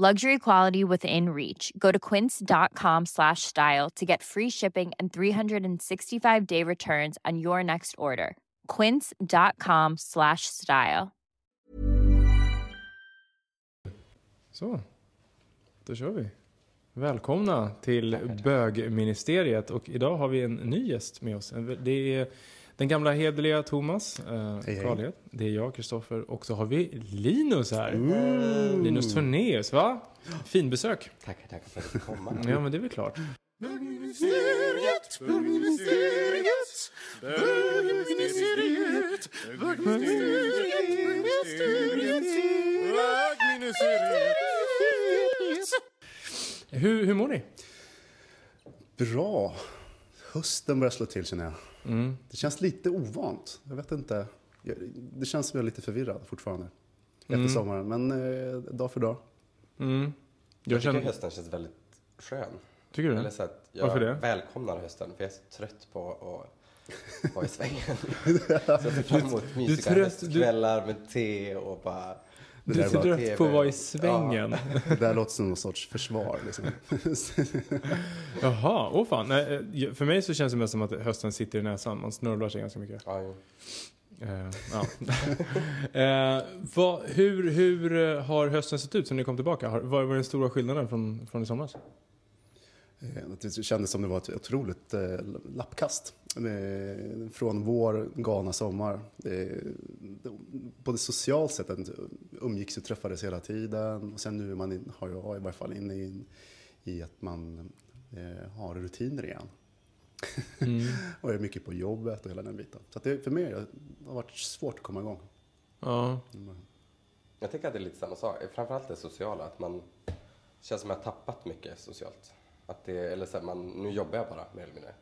Luxury quality within reach. Go to quince.com slash style to get free shipping and 365 day returns on your next order. Quince.com slash style. Så, då kör vi. Välkomna till bögministeriet och idag har vi en ny gäst med oss. Det är den gamla hederliga Thomas eh, hej. Karlhed. Det är jag, Kristoffer, och så har vi Linus här. Linus Tornéus, va? Fin besök. Tackar, tackar för att du fick komma. Ja, men det är väl klart. Bögministeriet, bögministeriet, bögministeriet, bögministeriet, bögministeriet. Hur, hur mår ni? Bra. Hösten börjar slå till känner jag. Det känns lite ovant. Jag vet inte. Det känns som jag är lite förvirrad fortfarande. Efter sommaren. Men eh, dag för dag. Mm. Jag Jag tycker känner... hösten känns väldigt skön. Tycker du? Eller så att jag Varför det? välkomnar hösten, för jag är så trött på att vara i svängen. så jag ser fram emot mysiga höstkvällar med te och bara... Du är trött på att vara i svängen. Det där låter som någon sorts försvar. Liksom. Jaha, åh fan. Nej, eh, för mig så känns det mest som att hösten sitter i näsan. Man snörvlar sig ganska mycket. Ja, jo. Eh, ja. eh, vad, hur, hur har hösten sett ut sen ni kom tillbaka? Har, vad var den stora skillnaden från, från i somras? Det kändes som det var ett otroligt eh, lappkast. Eh, Från vår, galna sommar. Eh, Både socialt sett, att umgicks och träffades hela tiden. Och sen nu är man, har jag i varje fall inne i, i att man eh, har rutiner igen. och är mycket på jobbet och hela den biten. Så att det, för mig har det varit svårt att komma igång. Ja. Jag tycker att det är lite samma sak. Framförallt det sociala, att man känns som att jag har tappat mycket socialt. Att det, eller så här, man, nu jobbar jag bara mer eller mindre.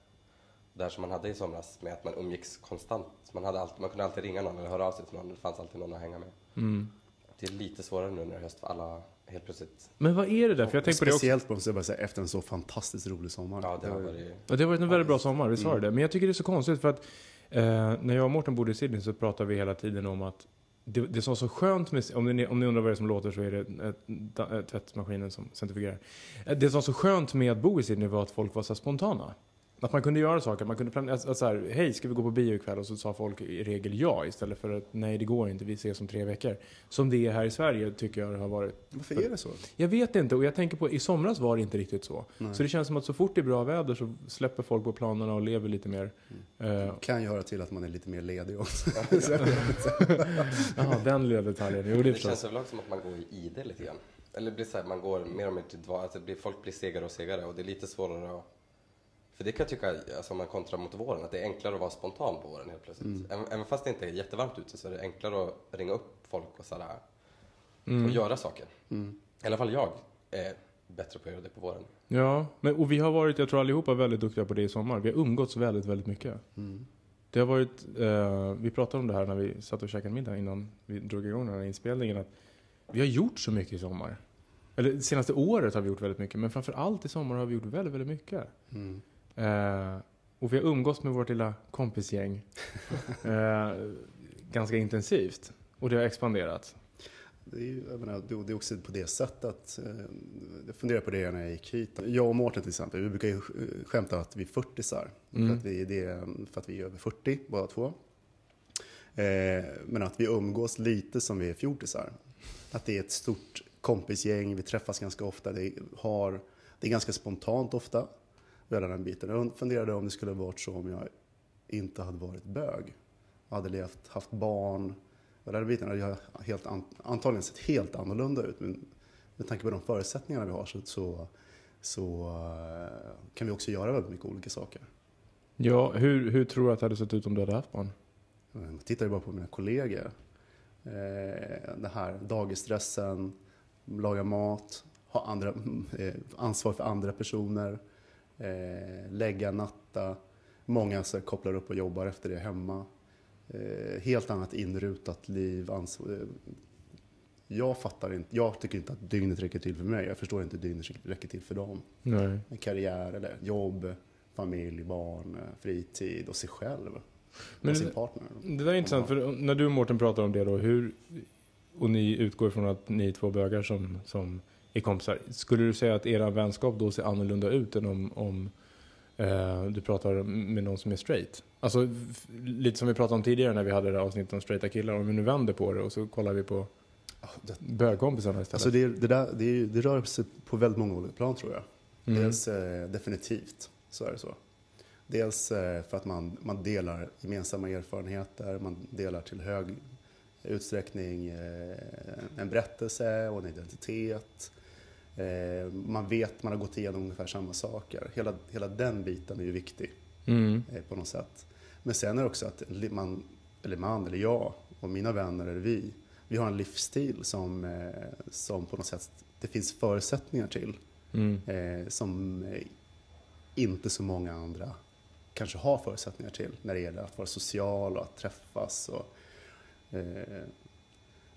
Det här som man hade i somras med att man umgicks konstant. Man, hade alltid, man kunde alltid ringa någon eller höra av sig till någon. Det fanns alltid någon att hänga med. Det är lite svårare nu när höst för alla helt plötsligt. Men vad är det där? För jag tänkte på det också. Speciellt måste jag bara säga, efter en så fantastiskt rolig sommar. Ja, det har varit... Ja, det har varit en väldigt bra sommar, vi sa det. Men jag tycker det är så konstigt för att eh, när jag och Mårten bodde i Sydney så pratade vi hela tiden om att det, det som var så skönt med, om ni, om ni undrar vad det är som låter så är det ett, ett, tvättmaskinen som centrifugerar. Eh, Det som var så skönt med att bo i Sydney var att folk var så spontana. Att man kunde göra saker, man kunde planera, alltså, så här, hej ska vi gå på bio ikväll? Och så sa folk i regel ja istället för att nej det går inte, vi ses om tre veckor. Som det är här i Sverige tycker jag det har varit. Varför är det så? Jag vet inte och jag tänker på i somras var det inte riktigt så. Så det känns som att så fort det är bra väder så släpper folk på planerna och lever lite mer. Eh, Kan ju höra till att man är lite mer ledig också. Jaha, den lilla detaljen. Jo, det Det känns överlag som att man går i ide lite grann. Eller blir så här, man går mer och mer till dval, alltså folk blir segare och segare och det är lite svårare att... För det kan jag tycka, alltså om man kontrar mot våren, att det är enklare att vara spontan på våren helt plötsligt. Även, även fast det inte är jättevarmt ute så är det enklare att ringa upp folk och sådär, och göra saker. I alla fall jag är bättre på att göra det på våren. Ja, men, och vi har varit, jag tror allihopa, väldigt duktiga på det i sommar. Vi har umgåtts väldigt, väldigt mycket. Det har varit, eh, vi pratade om det här när vi satt och käkade middag innan vi drog igång den här inspelningen. Att vi har gjort så mycket i sommar. Eller det senaste året har vi gjort väldigt mycket, men framför allt i sommar har vi gjort väldigt, väldigt mycket. Eh, och vi har umgåtts med vårt lilla kompisgäng eh, ganska intensivt. Och det har expanderat. Det är, ju, jag menar, det är också på det sättet att, eh, jag funderar på det när jag gick hit. Jag och Mårten till exempel, vi brukar ju eh, skämta att vi är 40 för, att vi, det är, för att vi är över 40 båda två. Eh, men att vi umgås lite som vi är fjortisar. Att det är ett stort kompisgäng, vi träffas ganska ofta, det, har, det är ganska spontant ofta. Hela den biten. Jag funderade om det skulle varit så om jag inte hade varit bög. Jag hade levt, haft barn. Och den biten hade jag helt, an- antagligen sett helt annorlunda ut. Men med tanke på de förutsättningarna vi har så, så, så eh, kan vi också göra väldigt mycket olika saker. Ja, hur, hur tror du att det hade sett ut om du hade haft barn? Jag tittar ju bara på mina kollegor. Eh, det här dagisstressen, laga mat, ha andra, eh, ansvar för andra personer, eh, lägga, natta. Många så kopplar upp och jobbar efter det hemma. Eh, helt annat inrutat liv. Eh, jag fattar inte, jag tycker inte att dygnet räcker till för mig. Jag förstår inte att dygnet räcker till för dem. Nej. En karriär, eller jobb, familj, barn, eh, fritid och sig själv. Men och sin partner. Det där är intressant, för när du och Mårten pratar om det då, hur, och ni utgår från att ni är två bögar som, som är kompisar. Skulle du säga att era vänskap då ser annorlunda ut än om, om eh, du pratar med någon som är straight? Alltså lite som vi pratade om tidigare när vi hade det avsnittet om straighta killar. Om vi nu vänder på det och så kollar vi på bögkompisarna istället. Alltså det, det, där, det, det rör sig på väldigt många olika plan tror jag. Mm. Dels eh, definitivt, så är det så. Dels eh, för att man, man delar gemensamma erfarenheter, man delar till hög utsträckning eh, en berättelse och en identitet. Eh, man vet, man har gått igenom ungefär samma saker. Hela, hela den biten är ju viktig Mm. eh, på något sätt. Men sen är det också att man, eller man, eller jag och mina vänner eller vi, vi har en livsstil som, eh, som på något sätt det finns förutsättningar till. Mm. Eh, som eh, inte så många andra kanske har förutsättningar till när det gäller att vara social och att träffas. Och, eh,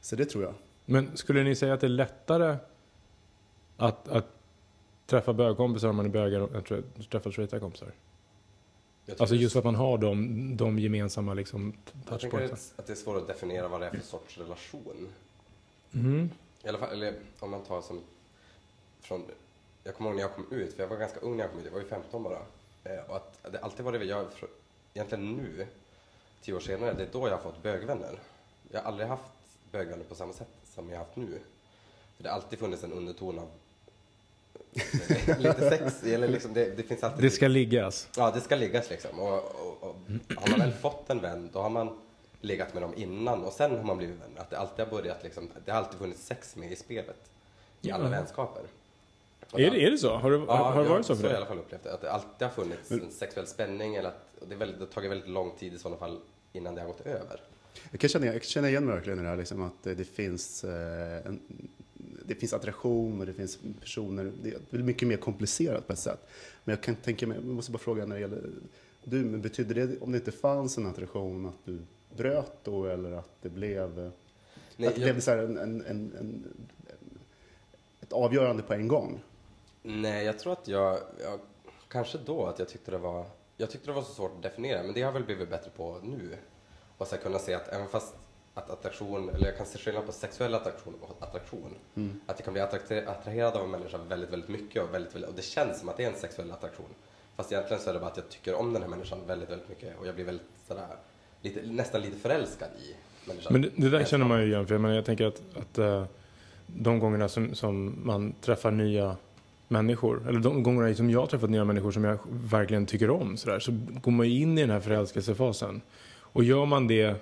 så det tror jag. Men skulle ni säga att det är lättare att, att träffa bögkompisar om man är bögar att träffa straighta kompisar? Alltså just för att man har de, de gemensamma liksom Jag tänker touchpointsen. att det är svårt att definiera vad det är för sorts relation. Mm. I alla fall, eller om man tar som från, jag kommer ihåg när jag kom ut, för jag var ganska ung när jag kom ut, jag var ju 15 bara. Eh, och att det alltid varit, jag, egentligen nu, tio år senare, det är då jag har fått bögvänner. Jag har aldrig haft bögvänner på samma sätt som jag har haft nu. För det har alltid funnits en underton av lite sex, eller liksom, det, det finns alltid Det ska liggas. Ja, det ska liggas liksom. Och, och, och har man väl fått en vän, då har man legat med dem innan och sen har man blivit vänner. Att det alltid har börjat liksom, det har alltid funnits sex med i spelet. I alla Ja. vänskaper. Och Är det, är det så? Har det, Ja, har det jag varit så för har i dig? alla fall upplevt det. Att det alltid har funnits en sexuell spänning eller att det, är väldigt, det har tagit väldigt lång tid i sådana fall innan det har gått över. Jag kan känna, jag kan känna igen mig verkligen i det här, liksom, att eh, det finns, eh, en, det finns attraktion och det finns personer. Det är mycket mer komplicerat på ett sätt. Men jag kan tänka mig, jag måste bara fråga när det gäller du, men betyder det om det inte fanns en attraktion att du bröt då eller att det blev, eh, Nej, att det jag- blev så en, en, en, en, ett avgörande på en gång? Nej, jag tror att jag, jag, kanske då att jag tyckte det var, jag tyckte det var så svårt att definiera, men det har jag väl blivit bättre på nu. Och så kunna se att även fast att attraktion, eller jag kan se skillnad på sexuell attraktion och attraktion. Att jag kan bli attraherad av en människa väldigt, väldigt mycket och, väldigt, väldigt, och det känns som att det är en sexuell attraktion. Fast egentligen så är det bara att jag tycker om den här människan väldigt, väldigt mycket och jag blir väldigt sådär, lite, nästan lite förälskad i människan. Men det, det där känner man ju igen, för jag, menar, jag tänker att, att eh, de gångerna som, som man träffar nya människor, eller de gångerna som jag har träffat nya människor som jag verkligen tycker om, så, där, så går man ju in i den här förälskelsefasen. Och gör man det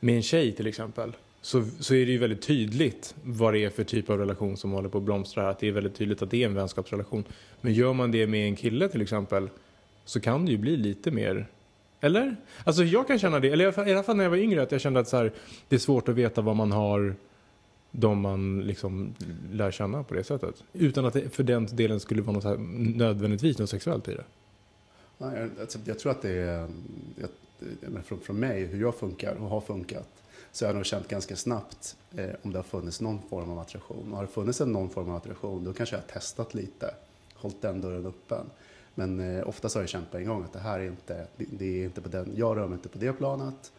med en tjej till exempel, så, så är det ju väldigt tydligt vad det är för typ av relation som håller på att blomstra. här. Att det är väldigt tydligt att det är en vänskapsrelation. Men gör man det med en kille till exempel, så kan det ju bli lite mer eller? Alltså jag kan känna det, eller i alla fall- när jag var yngre, att jag kände att så här, det är svårt att veta vad man har de man liksom lär känna på det sättet. Utan att det för den delen skulle vara något så här, nödvändigtvis något sexuellt i det. Nej, jag, alltså, jag tror att det är, jag, Eh, från, från mig, hur jag funkar och har funkat, så har jag nog känt ganska snabbt eh, om det har funnits någon form av attraktion. Och har det funnits en någon form av attraktion, då kanske jag har testat lite, hållit den dörren öppen. Men eh, oftast har jag känt på en gång att det här är inte, det, det är inte på den, jag rör mig inte på det planet.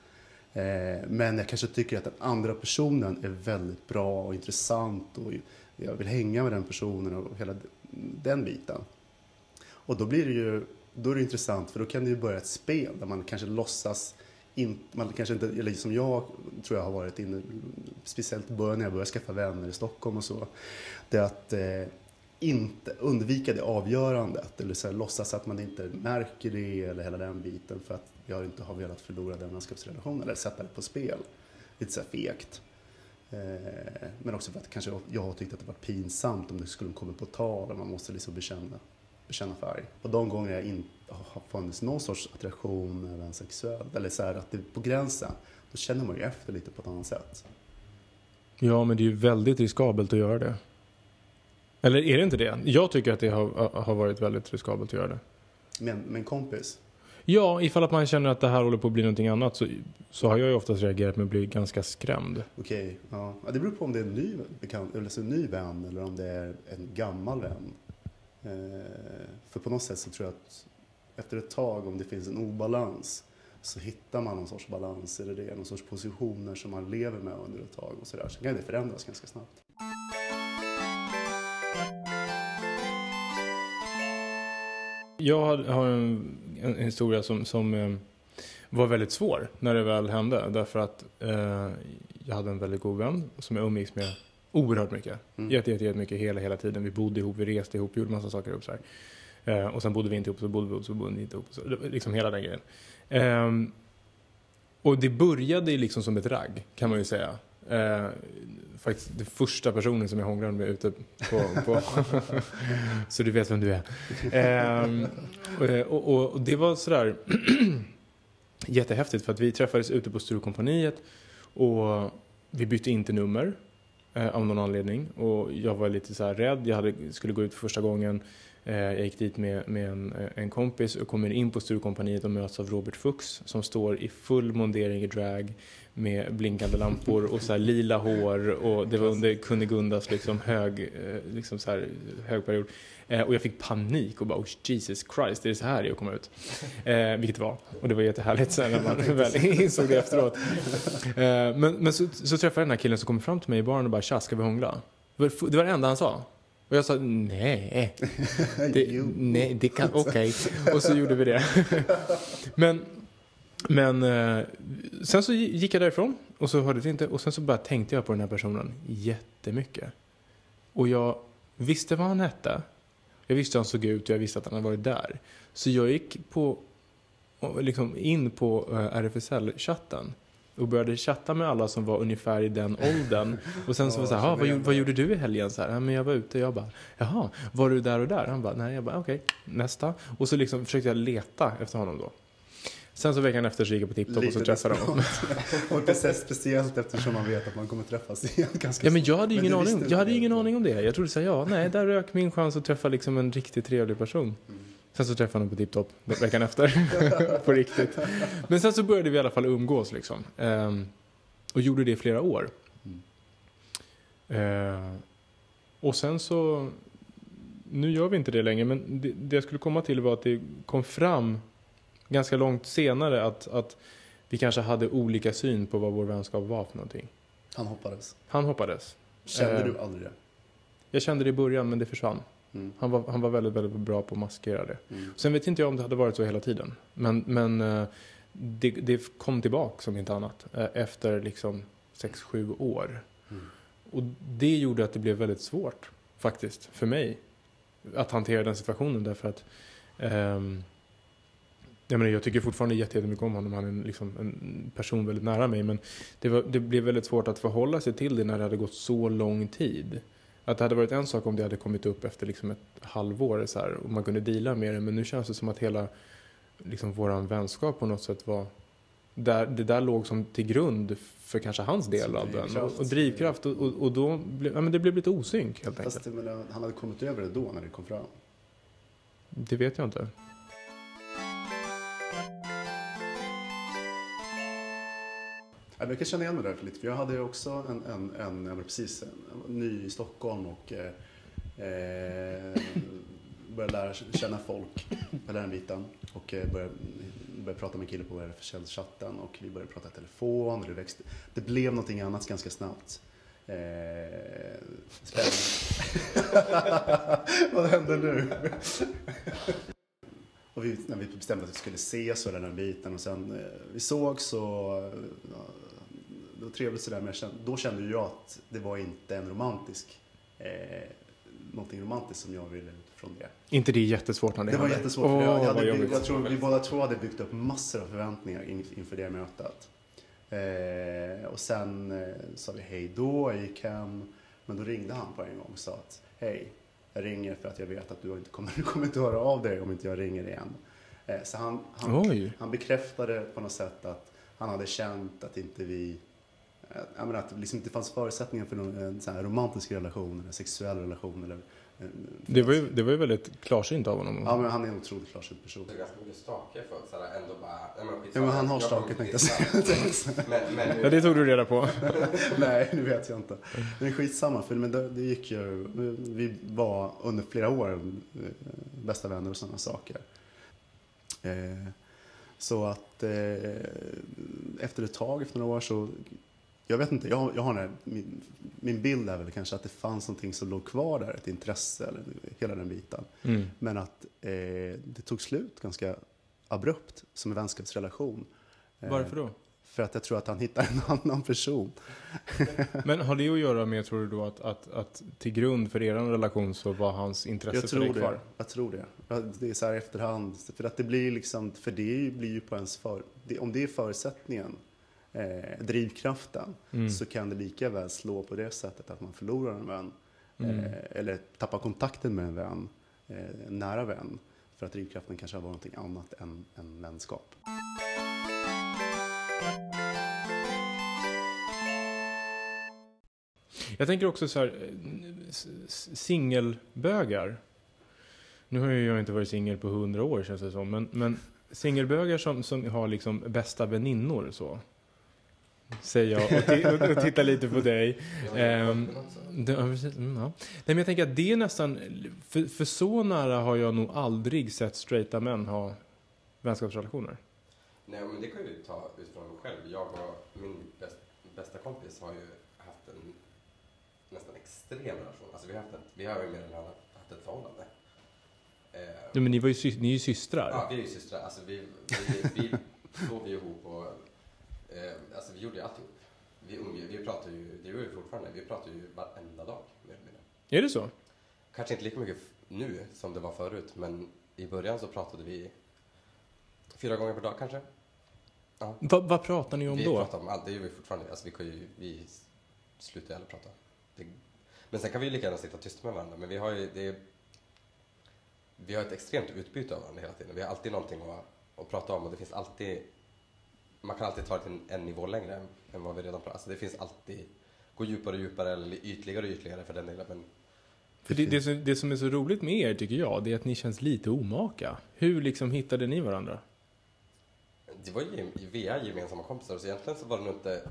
Eh, men jag kanske tycker att den andra personen är väldigt bra och intressant och jag vill hänga med den personen och hela den biten. Och då blir det ju då är det intressant för då kan det ju börja ett spel där man kanske låtsas in, man kanske inte, eller som jag tror jag har varit inne, speciellt början när jag började skaffa vänner i Stockholm och så. Det är att eh, inte undvika det avgörandet eller så här, låtsas att man inte märker det eller hela den biten för att jag inte har velat förlora den vänskapsrelationen eller sätta det på spel. Lite så här fegt. Eh, men också för att kanske jag har tyckt att det var pinsamt om det skulle komma på tal och man måste liksom bekänna, bekänna färg. Och de gånger jag inte har funnits någon sorts attraktion även sexuellt eller så här att det är på gränsen, då känner man ju efter lite på ett annat sätt. Ja, men det är ju väldigt riskabelt att göra det. Eller är det inte det? Jag tycker att det har, har varit väldigt riskabelt att göra det. Men, med en kompis, Ja, ifall att man känner att det här håller på att bli någonting annat så, så har jag ju oftast reagerat med att bli ganska skrämd. okej, ja. ja. Det beror på om det är en ny, bekant, eller en ny vän eller om det är en gammal vän. Eh, för på något sätt så tror jag att efter ett tag, om det finns en obalans, så hittar man någon sorts balans i det, det någon sorts positioner som man lever med under ett tag och sådär. Så kan det förändras ganska snabbt. Jag har, har en, en historia som, som eh, var väldigt svår när det väl hände. Därför att eh, jag hade en väldigt god vän som jag umgicks med oerhört mycket. Mm. Jätte, jätte, jättemycket hela, hela tiden. Vi bodde ihop, vi reste ihop, gjorde massa saker ihop så här. Eh, och sen bodde vi inte ihop, så bodde vi ihop, så bodde vi inte ihop. Så, liksom hela den grejen. Ehm, och det började liksom som ett ragg, kan man ju säga. Eh, faktiskt den första personen som jag hånglade med ute på... på så du vet vem du är. Ehm, och, och, och det var sådär jättehäftigt för att vi träffades ute på Sturecompagniet och vi bytte inte nummer eh, av någon anledning. Och jag var lite så här rädd, jag hade, skulle gå ut för första gången. Eh, jag gick dit med, med en, en kompis och kommer in på Sturecompagniet och möts av Robert Fuchs som står i full mondering i drag med blinkande lampor och så här lila hår och det var under Kunigundas liksom hög, eh, liksom så här hög period. Eh, och jag fick panik och bara oh, Jesus Christ, är det så här att komma ut? Eh, vilket det var. Och det var jättehärligt sen när man väl insåg det efteråt. Eh, men men så, så träffade jag den här killen som kom fram till mig i baren och bara tja, ska vi hångla? Det var det enda han sa. Och jag sa nej, det, nej, det kan, okej. Och så gjorde vi det. Men, men eh, sen så gick jag därifrån och så hörde det inte. Och sen så bara tänkte jag på den här personen jättemycket. Och jag visste vad han hette. Jag visste hur han såg ut och jag visste att han hade varit där. Så jag gick på, liksom in på eh, RFSL-chatten och började chatta med alla som var ungefär i den åldern. Och sen så var det så här, "Ah, vad, gjorde- vad gjorde du i helgen? Så här, "Ja, men jag var ute. Jag bara, jaha, var du där och där? Han bara, nej. Jag bara, okej, nästa. Och så liksom försökte jag leta efter honom då. Sen så veckan efter så gick jag på TikTok och så träffade jag honom. Och inte så speciellt eftersom man vet att man kommer träffas igen ganska Ja men jag hade ju ingen aning, jag hade ingen aning om det. Jag trodde såhär, ja nej, där rök min chans att träffa liksom en riktigt trevlig person. Sen så träffade jag honom på TipTop veckan efter. på riktigt. Men sen så började vi i alla fall umgås liksom. Ehm, och gjorde det i flera år. Ehm, och sen så, nu gör vi inte det längre, men det, det jag skulle komma till var att det kom fram ganska långt senare att, att vi kanske hade olika syn på vad vår vänskap var för någonting. Han hoppades. Han hoppades. Kände Eh, du aldrig det? Jag kände det i början, men det försvann. Mm. Han var, han var väldigt, väldigt bra på att maskera det. Mm. Sen vet inte jag om det hade varit så hela tiden. Men, men eh, det, det kom tillbaka som inte annat. eh, Efter liksom 6-7 år. Mm. Och det gjorde att det blev väldigt svårt, faktiskt, för mig. Att hantera den situationen därför att ehm, jag, menar, jag tycker fortfarande jätte- jättemycket om honom. Han är en, liksom, en person väldigt nära mig. Men det, var, det blev väldigt svårt att förhålla sig till det när det hade gått så lång tid. Att det hade varit en sak om det hade kommit upp efter liksom ett halvår så här, och man kunde deala med det. Men nu känns det som att hela liksom, våran vänskap på något sätt var... Där, det där låg som till grund för kanske hans del Som av den. Och, och drivkraft. Och, och, då blev, ja, men det blev lite osynk helt enkelt. Fast det, men, han hade kommit över det då när det kom fram. Det vet jag inte. Jag kan känna igen mig där lite, för jag hade också en, en, en jag var precis en, ny i Stockholm och eh, eh började lära känna folk med den biten. Och eh, började, började prata med en kille på RFSL-chatten och vi började prata i telefon. Och det, växte, det blev någonting annat ganska snabbt. Eh, spännande. Vad händer nu? Och vi, när vi bestämde att vi skulle ses och den här biten och sen eh, vi såg så ja, det var trevligt sådär men kände, då kände jag att det var inte en romantisk eh, någonting romantiskt som jag ville utifrån det. Inte det är jättesvårt när det Det var händer? jättesvårt. Åh, för jag, jag, vad hade, byggt- jobbigt. jag tror vi båda två hade byggt upp massor av förväntningar in, inför det mötet. Eh, och sen eh, sa vi hej då, jag gick hem. Men då ringde han på en gång och sa att hej, jag ringer för att jag vet att du inte kommer, du kommer inte höra av dig om inte jag ringer igen. Eh, så han, han, Oj. han bekräftade på något sätt att han hade känt att inte vi menar att det liksom inte fanns förutsättningar för någon, en sån här romantisk relation, eller sexuell relation. Eller, en- Det var, ju, det var ju väldigt klarsynt av honom. Ja, men han är en otroligt klarsynt person. Det är ganska mycket stake för att såhär ändå bara, men Ja, men han har stake tänkte jag. Men, men, Ja, det tog du reda på. Nej, det vet jag inte. Men skitsamma, för men det, det gick ju, vi var under flera år eh, bästa vänner och sådana saker. Eh, så att eh, efter ett tag, efter några år så, jag vet inte, jag, jag har här, min, min bild är väl kanske att det fanns någonting som låg kvar där, ett intresse eller hela den biten. Mm. Men att eh, det tog slut ganska abrupt som en vänskapsrelation. Eh, Varför då? För att jag tror att han hittar en annan person. Men har det att göra med, tror du då, att, att, att till grund för er relation så var hans intresse Jag för tror dig det. kvar? Jag tror det. Det är så här efterhand. För att det blir liksom, för det blir ju på ens för, det, om det är förutsättningen, eh, drivkraften, Mm. så kan det lika väl slå på det sättet att man förlorar en vän. Mm. Eh, eller tappar kontakten med en vän, eh, en nära vän. För att drivkraften kanske har varit någonting annat än, än vänskap. Jag tänker också så här, eh, singelbögar. Nu har jag inte varit singel på hundra år känns det som, men, men singelbögar som, som har liksom bästa väninnor så. Säger jag och, ti- och, tittar lite på dig. Ehm, det, ja, precis, mm, ja. Nej, men jag tänker att det är nästan, för, för så nära har jag nog aldrig sett straighta män ha vänskapsrelationer. Nej, men det kan ju ta utifrån mig själv. Jag och min bäst, bästa kompis har ju haft en nästan extrem relation. Alltså vi har, haft ett, vi har ju mer eller mindre haft ett förhållande. Eh, Ja, men ni, var ju, ni är ju systrar. Ja, vi är ju systrar. Alltså vi, vi, vi ihop och eh, alltså vi gjorde ju alltihop. Vi, umge, vi pratar ju, det gör vi fortfarande, vi pratar ju varenda dag mer eller mindre. Är det så? Kanske inte lika mycket nu som det var förut, men i början så pratade vi fyra gånger per dag kanske. Ja. Va, vad pratar ni om vi då? pratar om allt, det gör vi fortfarande. Alltså vi, kan ju, vi slutar ju aldrig prata. Det, men sen kan vi ju lika gärna sitta tysta med varandra. Men vi har ju, det, vi har ett extremt utbyte av varandra hela tiden. Vi har alltid någonting att, att prata om och det finns alltid, man kan alltid ta det till en, en nivå längre än, än vad vi redan pratar. Alltså det finns alltid, gå djupare och djupare eller ytligare och ytligare för den delen. Men För det, det, som, det som är så roligt med er tycker jag, det är att ni känns lite omaka. Hur liksom hittade ni varandra? Det var ju via gemensamma kompisar, så egentligen så var det nog inte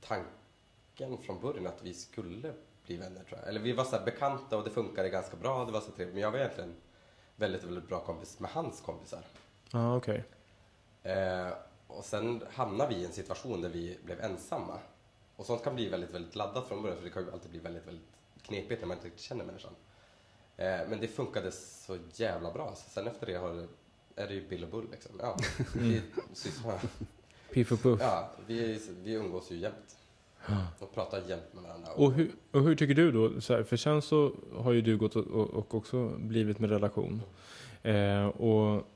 tanken från början att vi skulle bli vänner tror jag. Eller vi var så här bekanta och det funkade ganska bra, det var så trevligt. Men jag var egentligen väldigt, väldigt bra kompis med hans kompisar. Ja, okej. Eh, och sen hamnade vi i en situation där vi blev ensamma. Och sånt kan bli väldigt, väldigt laddat från början, för det kan ju alltid bli väldigt, väldigt knepigt när man inte riktigt känner människan. Eh, men det funkade så jävla bra. Så sen efter det har det, är det ju Bill och Bull liksom. Ja, vi, syskon. Piff och Puff. Ja, vi, vi umgås ju jämt. Och pratar jämt med varandra. Och hur, och hur tycker du då? Så här, för sen så har ju du gått och, och, och också blivit med relation. Eh, och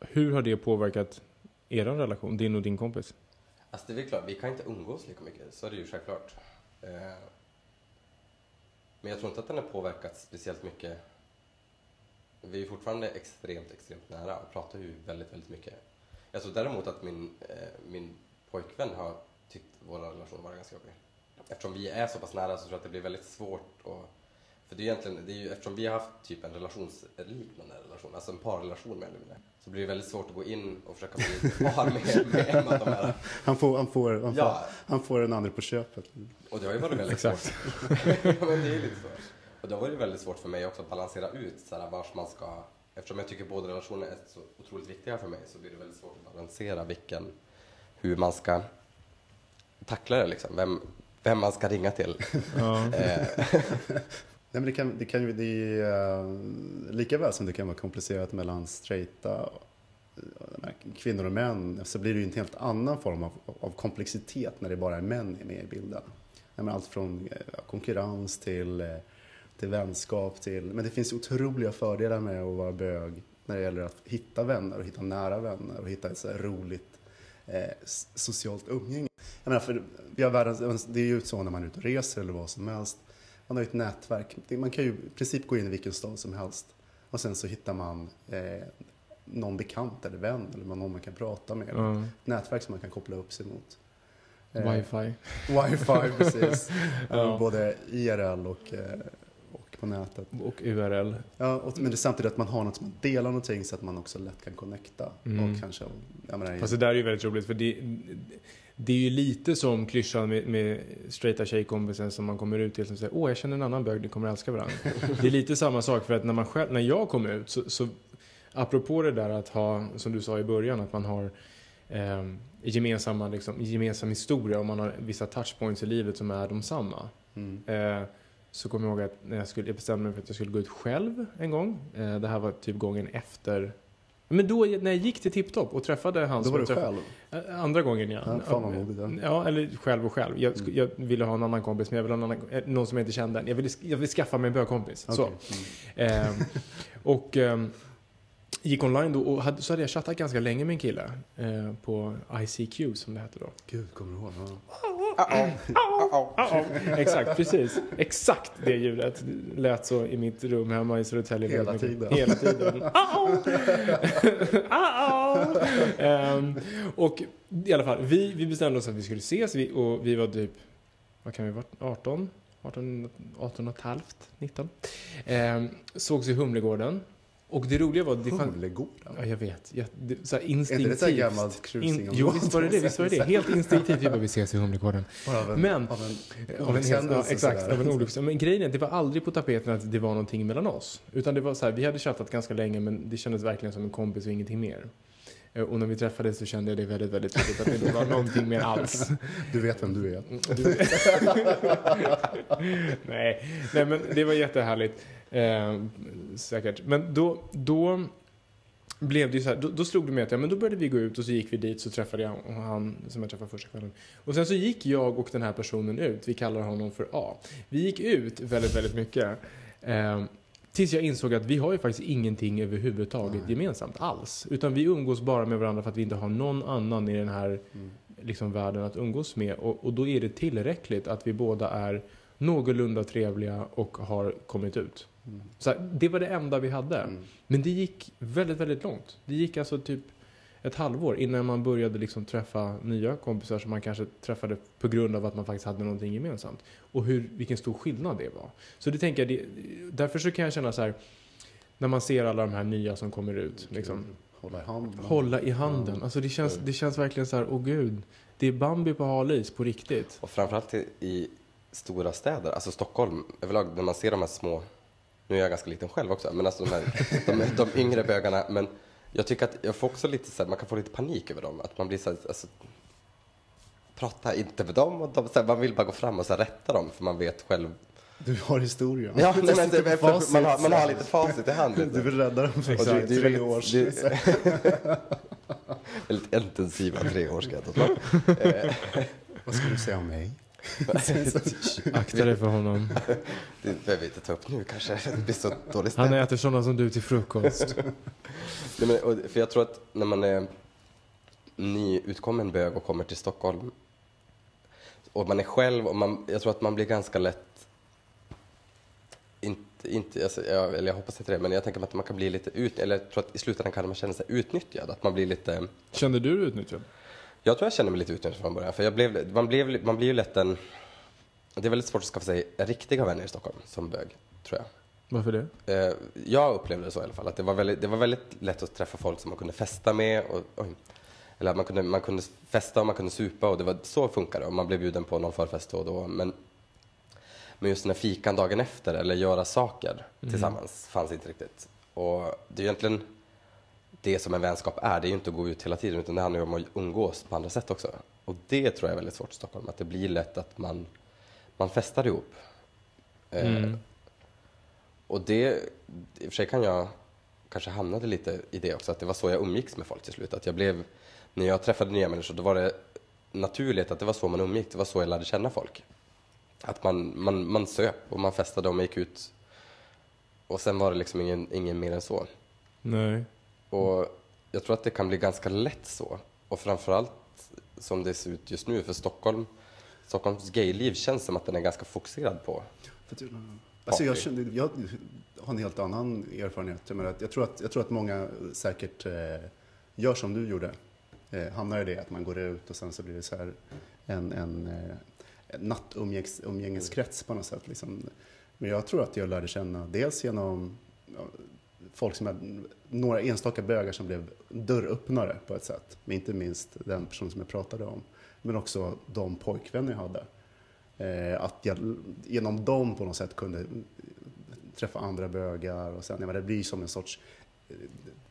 hur har det påverkat er relation, din och din kompis? Alltså det är väl klart, vi kan inte umgås lika mycket, så är det ju självklart. Eh, men jag tror inte att den har påverkat speciellt mycket. Vi är fortfarande extremt, extremt nära och pratar ju väldigt, väldigt mycket. Jag tror däremot att min, eh, min pojkvän har tyckt vår relation var ganska jobbig. Eftersom vi är så pass nära så tror jag att det blir väldigt svårt att för det är ju egentligen, det är ju, eftersom vi har haft typ en relationsliknande relation, alltså en parrelation med eller så blir det väldigt svårt att gå in och försöka bli par med, med en av de här. Han får, han får, han får, Ja, han får en andra på köpet. och det har ju varit väldigt Exakt. svårt. men det är lite så. Och det har varit väldigt svårt för mig också att balansera ut så här, vars man ska... Eftersom jag tycker båda relationer är så otroligt viktiga för mig så blir det väldigt svårt att balansera vilken, hur man ska tackla det liksom. Vem, vem man ska ringa till. Ja. Nej, men det kan, det kan ju, det är, uh, lika väl som det kan vara komplicerat mellan straighta eh, kvinnor och män så blir det ju en helt annan form av, av komplexitet när det bara är män med i bilden. Nej, men allt från eh, konkurrens till, till vänskap till, men det finns otroliga fördelar med att vara bög när det gäller att hitta vänner och hitta nära vänner och hitta ett så här roligt eh, socialt umgänge. Jag menar, för vi har världens, det är ju så när man är ute och reser eller vad som helst. Man har ju ett nätverk. Man kan ju i princip gå in i vilken stad som helst och sen så hittar man eh, någon bekant eller vän eller någon man kan prata med. Ja. Ett nätverk som man kan koppla upp sig mot. Eh, Wifi. Wifi, precis. Ja. Både IRL och, eh, och på nätet. Och URL. Ja, och, men det är samtidigt att man har något som man delar någonting så att man också lätt kan connecta. Mm. Och kanske, jag menar, Fast det där är ju väldigt roligt för det, det är ju lite som klyschan med, med straighta tjejkompisen som man kommer ut till som säger åh jag känner en annan bög, ni kommer älska varandra. det är lite samma sak för att när, man själv, när jag kom ut så, så apropå det där att ha, som du sa i början, att man har eh, gemensamma, liksom, gemensam historia och man har vissa touchpoints i livet som är de samma. mm. Eh, så kommer jag ihåg att när jag, skulle, jag bestämde mig för att jag skulle gå ut själv en gång. Eh, det här var typ gången efter. Men då när jag gick till Tipptopp och träffade han Då var du träffade- själv. Eh, Andra gången ja. Ja, fan vad modigt, ja. Ja, eller själv och själv. Jag, Mm. jag ville ha en annan kompis, men jag ville ha en annan, eh, någon som jag inte kände. Jag ville, jag ville skaffa mig en bögkompis. Så. Okej. Mm. Ehm, och ehm, gick online då och hade, så hade jag chattat ganska länge med en kille eh, på ICQ som det hette då. Gud, kommer du ihåg? Ja. Exakt, precis. Exakt det ljudet lät så i mitt rum hemma i Södertälje. Hela tiden. Hela tiden. Ehm, och i alla fall, vi, vi bestämde oss att vi skulle ses vi, och vi var typ, vad kan vi vara, 18? 18, 18 och ett halvt, 19. Ehm, sågs i Humlegården. Och det roliga var det. Humlegården? Ja, jag vet. Jag, det, så här Är inte det instinktivt. här gammalt cruising? In, jo, visst var det det. Visst var det det. Helt instinktivt. Vi bara, vi ses i Humlegården. Av en, Men- av en Av en ja, exakt, av en olyckshändelse. Men grejen är, det var aldrig på tapeten att det var någonting mellan oss. Utan det var så här, vi hade chattat ganska länge men det kändes verkligen som en kompis och ingenting mer. Eh, Och när vi träffades så kände jag det väldigt, väldigt tydligt att det inte var någonting mer alls. Du vet vem du är. Du- nej, nej, men det var jättehärligt. Eh, säkert. Men då, då blev det ju så här, då, då slog det mig att ja, men då började vi gå ut och så gick vi dit så träffade jag han som jag träffade första kvällen. Och sen så gick jag och den här personen ut, vi kallar honom för A. Vi gick ut väldigt, väldigt mycket. Eh, tills jag insåg att vi har ju faktiskt ingenting överhuvudtaget gemensamt alls. Utan vi umgås bara med varandra för att vi inte har någon annan i den här Mm. liksom, världen att umgås med. Och, och då är det tillräckligt att vi båda är någorlunda trevliga och har kommit ut. Så här, det var det enda vi hade. Mm. Men det gick väldigt, väldigt långt. Det gick alltså typ ett halvår innan man började liksom träffa nya kompisar som man kanske träffade på grund av att man faktiskt hade någonting gemensamt. Och hur, vilken stor skillnad det var. Så det tänker jag, det, därför så kan jag känna så här, när man ser alla de här nya som kommer ut, liksom, Hålla i handen. hålla i handen. Alltså det känns, det känns verkligen så här, åh gud, det är Bambi på hal is på riktigt. Och framförallt i, i stora städer, alltså Stockholm överlag, när man ser de här små, nu är jag ganska liten själv också, men alltså de, här, de, de yngre bögarna, men jag tycker att jag får också lite så här, man kan få lite panik över dem, att man blir så här, alltså, prata inte med dem och de, så här, man vill bara gå fram och så här, rätta dem för man vet själv. Du har historien. Ja, nej, men det, för, man, har, man har lite facit i hand. vet Du vill rädda dem för Och du- du tre vet- års. du- Väldigt intensiva tre år ska jag ta Vad ska du säga om mig? Akta dig för honom. Det behöver vi inte ta upp nu kanske, det blir så dåligt Han äter sådana som du till frukost. Nej, men, och, för jag tror att när man är nyutkommen bög och kommer till Stockholm och man är själv och man, jag tror att man blir ganska lätt inte, inte, alltså, jag, eller jag hoppas inte det, men jag tänker att man kan bli lite ut, eller jag tror att i slutändan kan man känna sig utnyttjad, att man blir lite Kände du dig utnyttjad? Jag tror jag känner mig lite utnyttjad från början, för jag blev, man, blev, man blir ju lätt en... Det är väldigt svårt att skaffa sig riktiga vänner i Stockholm som bög, tror jag. Varför det? Eh, jag upplevde det så i alla fall, att det var, väldigt, det var väldigt lätt att träffa folk som man kunde festa med. Och, oj, eller att man kunde, man kunde festa och man kunde supa och det var, så funkar det. Och man blev bjuden på någon förfest då och då. Men, men just den här fikan dagen efter eller göra saker tillsammans fanns inte riktigt. Och det är egentligen det som en vänskap är. Det är ju inte att gå ut hela tiden utan det handlar ju om att umgås på andra sätt också. Och det tror jag är väldigt svårt i Stockholm. Att det blir lätt att man, man festar ihop. Eh, Mm. och det, i och för sig kan jag kanske hamnade lite i det också, att det var så jag umgicks med folk till slut. Att jag blev, när jag träffade nya människor, då var det naturligt att det var så man umgick, det var så jag lärde känna folk. Att man, man, man söp och man festade och man gick ut Och sen var det liksom ingen, ingen mer än så. Nej. Och jag tror att det kan bli ganska lätt så. Och framförallt som det ser ut just nu för Stockholm. Stockholms gayliv känns som att den är ganska fokuserad på. Alltså jag, kände, jag har en helt annan erfarenhet. Jag, menar, jag, tror, att, jag tror att många säkert eh, gör som du gjorde. Eh, hamnar i det att man går ut och sen så blir det så här en, en, eh, en nattumgängeskrets på något sätt. Liksom. Men jag tror att jag lärde känna dels genom folk som är, några enstaka bögar som blev dörröppnare på ett sätt. Men inte minst den person som jag pratade om. Men också de pojkvänner jag hade. Eh, att jag genom dem på något sätt kunde träffa andra bögar och sen, ja, men det blir som en sorts,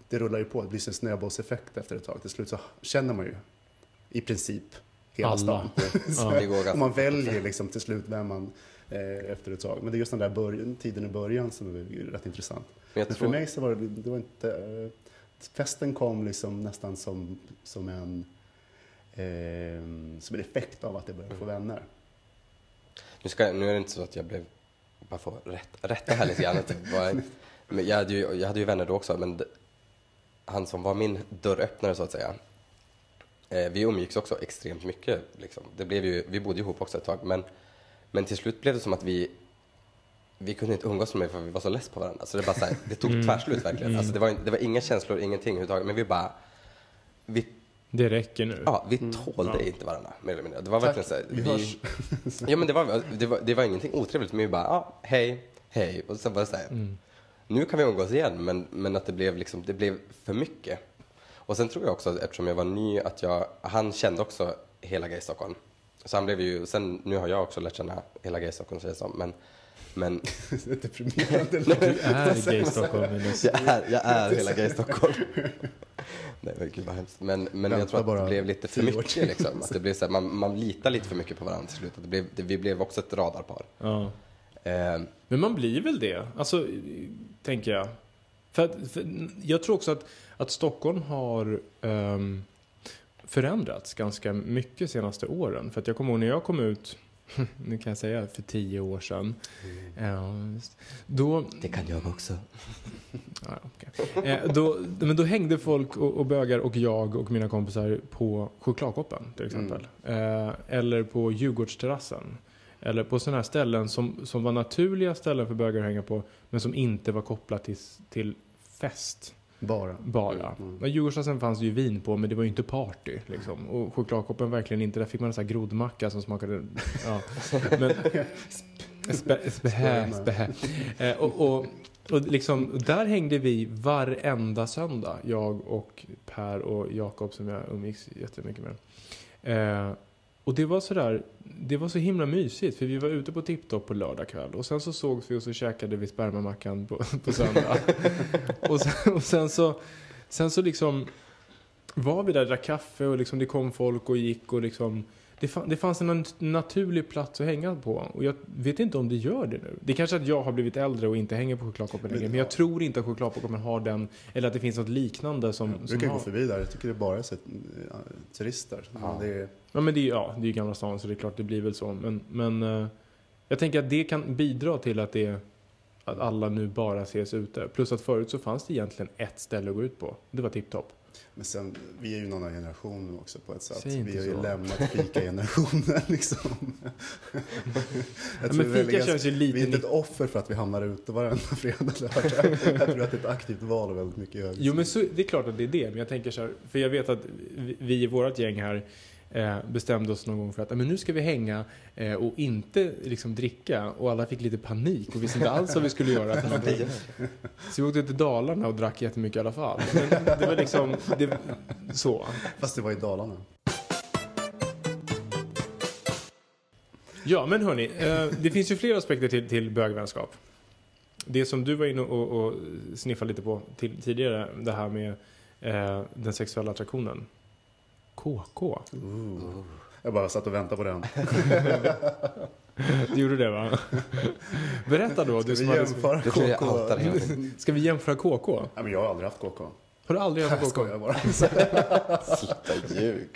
det rullar ju på, det blir som en snöbollseffekt efter ett tag. Till slut så känner man ju i princip hela Alla. stan. Så, man väljer liksom till slut vem man eh, efter ett tag. Men det är just den där början, tiden i början som är rätt intressant. Jag för tror, mig så var det, det var inte, eh, festen kom liksom nästan som, som en eh, som en effekt av att jag började få vänner. nu, ska, nu är det inte så att jag blev, bara få rätt, rätta här lite grann. var- Men jag, hade ju, jag hade ju vänner då också, men han som var min dörröppnare så att säga. Eh, vi umgicks också extremt mycket. Liksom. Det blev ju, vi bodde ihop också ett tag, men, men till slut blev det som att vi vi kunde inte umgås med för vi var så less på varandra. Så det, bara så här, det tog tvärslut verkligen. Alltså det, var, det var inga känslor, ingenting överhuvudtaget. Men vi bara, vi, Det räcker nu. ja, vi tålde inte varandra mer eller mindre. Det var verkligen så här, vi ja, men det, var, det, var, det var ingenting otrevligt, men vi bara, ja, hej, hej. Och sen det så här, nu kan vi umgås igen, men, men att det blev, liksom, det blev för mycket. Och sen tror jag också, eftersom jag var ny, att jag, han kände också hela Gay Stockholm. Så han blev ju, sen, nu har jag också lärt känna hela Gay Stockholm, säger som, men, men Deprimerande. Du är gay Stockholm, jag är, jag är hela Gay Stockholm. Nej men gud vad hemskt. Men, men jag tror att det blev lite för mycket liksom. Att det blev så här, man, man litar lite för mycket på varandra till slut. Att det blev, det, vi blev också ett radarpar. Ja. Eh, Men man blir väl det, alltså, tänker jag. För, att, för jag tror också att, att Stockholm har ehm, förändrats ganska mycket de senaste åren. För att jag kommer ihåg när jag kom ut, nu kan jag säga för tio år sedan. Ja, just. då, det kan jag också. Ja, okej. eh, då, men då hängde folk och, och bögar och jag och mina kompisar på chokladkoppen till exempel. Eh, eller på Djurgårdsterrassen. Eller på sådana här ställen som, som var naturliga ställen för bögar att hänga på. Men som inte var kopplat till, till fest Bara. bara. Mm. Mm. Djurgårdsterrassen fanns det ju vin på men det var ju inte party. Liksom. Och chokladkoppen verkligen inte. Där fick man en sån här grodmacka som smakade... Ja. Men, spä, spä, spä. Eh, och, och, och liksom, där hängde vi varenda söndag. Jag och Per och Jakob som jag umgicks jättemycket med. Eh, och det var sådär, det var så himla mysigt för vi var ute på Tipptopp på lördag kväll och sen så sågs vi och så käkade vi spermamackan på, på söndag. och, sen, och sen så, sen så liksom var vi där, drack kaffe och liksom det kom folk och gick och liksom det, det fanns en nat- naturlig plats att hänga på och jag vet inte om det gör det nu. Det är kanske att jag har blivit äldre och inte hänger på chokladkoppen längre men jag tror inte att chokladkoppen har den, eller att det finns något liknande som, Jag brukar gå förbi där, jag tycker det bara är turister. Ja. Det är, Ja men det är ju ja, det är Gamla stan så det är klart det blir väl så. Men, men eh, jag tänker att det kan bidra till att, det, att alla nu bara ses ute. Plus att förut så fanns det egentligen ett ställe att gå ut på. Det var Tipptopp. Men sen, vi är ju en annan generation också på ett sätt. Vi har ju så. lämnat fika-generationen liksom. jag men tror vi är fika ganska- känns ju lite Vi är inte ett offer för att vi hamnar ute varenda fredag lördag. Jag tror att det är ett aktivt val och väldigt mycket över. Jo men så, det är klart att det är det. Men jag tänker så här, för jag vet att vi i vårt gäng här eh, bestämde oss någon gång för att "Ja, men nu ska vi hänga eh, och inte liksom dricka. Och alla fick lite panik och visste inte alls vad vi skulle göra. Så vi åkte till Dalarna och drack jättemycket i alla fall. Men det var liksom, det, så. Fast det var i Dalarna. Ja, men hörni, eh, det finns ju flera aspekter till, till bögvänskap. Det som du var inne och, och sniffade lite på till, tidigare, det här med eh, den sexuella attraktionen. KK. Jag bara satt och väntade på den. Du gjorde det va? Berätta då, du Ska som vi jämföra Du jag KK? hela Ska vi jämföra KK? Nej, men jag har aldrig haft KK. Har du aldrig haft Jag KK? skojar bara. Sluta ljug.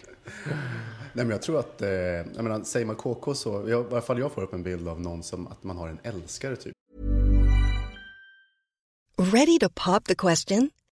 Nej, men jag tror att, eh, jag menar, säger man KK så, jag, i alla fall jag får upp en bild av någon som att man har en älskare typ. Ready to pop the question?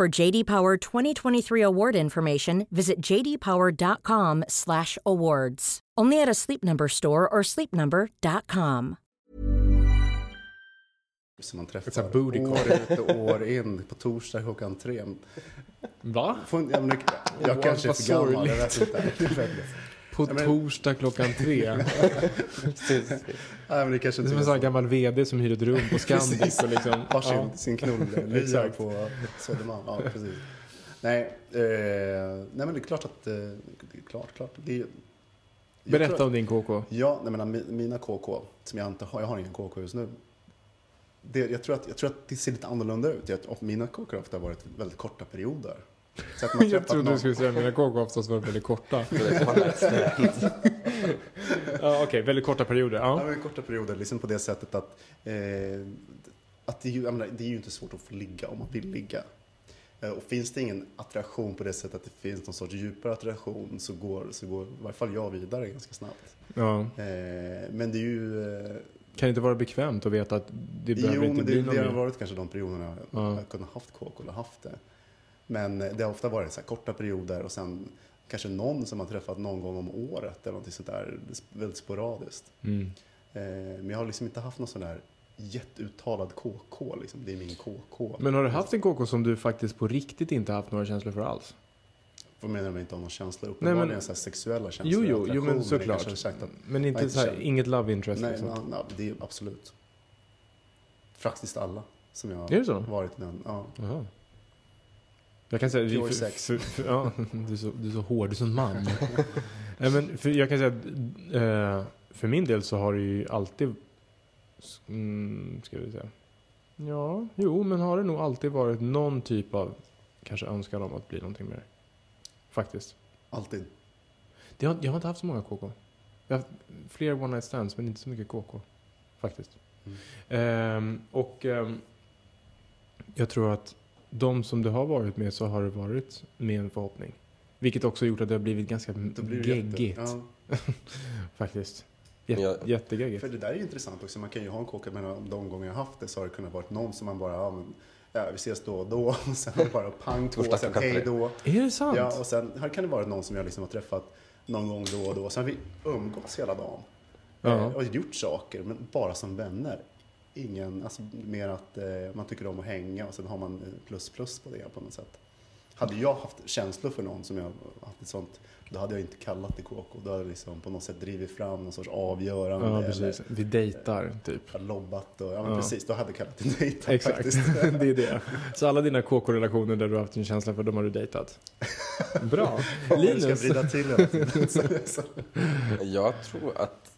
For JD Power 2023 award information, visit jdpower.com/awards. Only at a Sleep Number store or sleepnumber.com. Som man träffar booty år call. ut och år in på torsdag klockan tre. Va? Jag kanske är för gammal, jag vet inte. På Ja, men- torsdag klockan tre. Nej, men det kanske Det är som en sån gammal VD som hyr ett rum på Scandic Precis. och liksom... Har sin, ja. sin Exakt. på Södermalm. Ja, precis. Nej, eh, nej, men det är klart att... Eh, det är klart, klart. Det är, Berätta tror- om din KK. Ja, nej, men mi- mina KK, som jag inte har, jag har ingen KK just nu. Det, jag, tror att, jag tror att det ser lite annorlunda ut. Jag, mina KK har ofta varit väldigt korta perioder. Så att man Jag trodde någon- du skulle säga att mina KK oftast var väldigt korta. Det. Ja, Okej, väldigt korta perioder. Ja, Ja. men korta perioder, liksom på det sättet att, eh, att det, är ju, jag menar, det är ju inte svårt att få ligga om man vill ligga. Eh, och finns det ingen attraktion på det sättet att det finns någon sorts djupare attraktion så går, så går i varje fall jag vidare ganska snabbt. ja. Eh, men det är ju... Eh, Kan det inte vara bekvämt att veta att det behöver jo, inte men det, bli det någon har mer? varit kanske de perioderna jag Ja. har kunnat haft KK eller haft det. Men det har ofta varit så korta perioder och sen kanske någon som har träffat någon gång om året eller någonting sånt där, väldigt sporadiskt. Mm. Eh, Men jag har liksom inte haft någon sån där jätteuttalad KK. Liksom. Det är min KK. Men har du haft en KK som du faktiskt på riktigt inte haft några känslor för alls? Vad menar du med inte ha någon känsla? Nej, Uppenbarligen men- så sexuella Jo, känslor. jo, jo attraktion, men såklart. att- Men inte inte så här, inget love interest Nej, liksom? nej, det är absolut. Faktiskt alla som jag har varit i den. Ja. Jaha. Jag kan säga... Pure för, sex. För, för, ja, du, är så, du är så hård, du är så man. Nej, men för, jag kan säga att eh, för min del så har det ju alltid... Mm, ska vi säga. Ja, jo, men har det nog alltid varit någon typ av kanske önskan om att bli någonting mer. Faktiskt. Alltid. Det har, jag har inte haft så många KK. Jag har haft fler one night stands, men inte så mycket KK. Faktiskt. Mm. Ehm, och ehm, jag tror att de som det har varit med så har det varit med en förhoppning. Vilket också gjort att det har blivit ganska blir jätte- geggigt. Ja. Faktiskt. Men Jät, jag- jättegeggigt. För det där är ju intressant också. Man kan ju ha en KK, men om de gånger jag haft det så har det kunnat varit någon som man bara, ja, men, ja vi ses då och då. Och sen bara pang på, och sen hej då. Är det sant? Ja, och sen här kan det vara någon som jag liksom har träffat någon gång då och då. Sen har vi umgåtts hela dagen. Ja. Eh, och gjort saker, men bara som vänner. Ingen, alltså mer att eh, man tycker om att hänga och sen har man eh, plus plus på det på något sätt. Hade jag haft känslor för någon som jag haft ett sånt, då hade jag inte kallat det KK. Då hade jag liksom på något sätt drivit fram någon sorts avgörande. ja, eller precis. Vi dejtar, typ. lobbat och, ja men Ja. precis, då hade jag kallat det dejta Exakt, faktiskt. det är det. Så alla dina KK-relationer där du har haft en känsla för, de har du dejtat? Bra. Ja, du ska Linus? vrida till hela tiden. Jag tror att,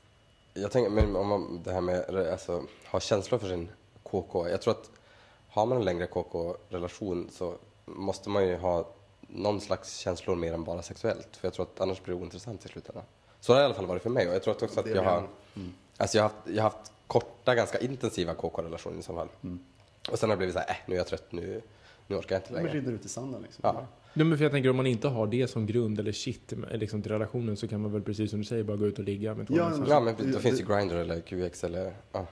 jag tänker, men om man, det här med alltså, ha känslor för sin KK. Jag tror att har man en längre KK-relation så måste man ju ha någon slags känslor mer än bara sexuellt. För jag tror att annars blir det ointressant i slutändan. Så har det i alla fall varit för mig och jag tror också att jag har, alltså jag har haft, jag har haft korta, ganska intensiva KK-relationer i så fall. Och sen har det blivit så här, äh, nu är jag trött, nu, nu orkar jag inte Men längre. rinner ut i sanden liksom. Ja. Nej, men för jag tänker om man inte har det som grund eller shit eh, liksom, till relationen så kan man väl precis som du säger bara gå ut och ligga med två Ja. Ja, men då finns ju Grindr eller QX eller ja,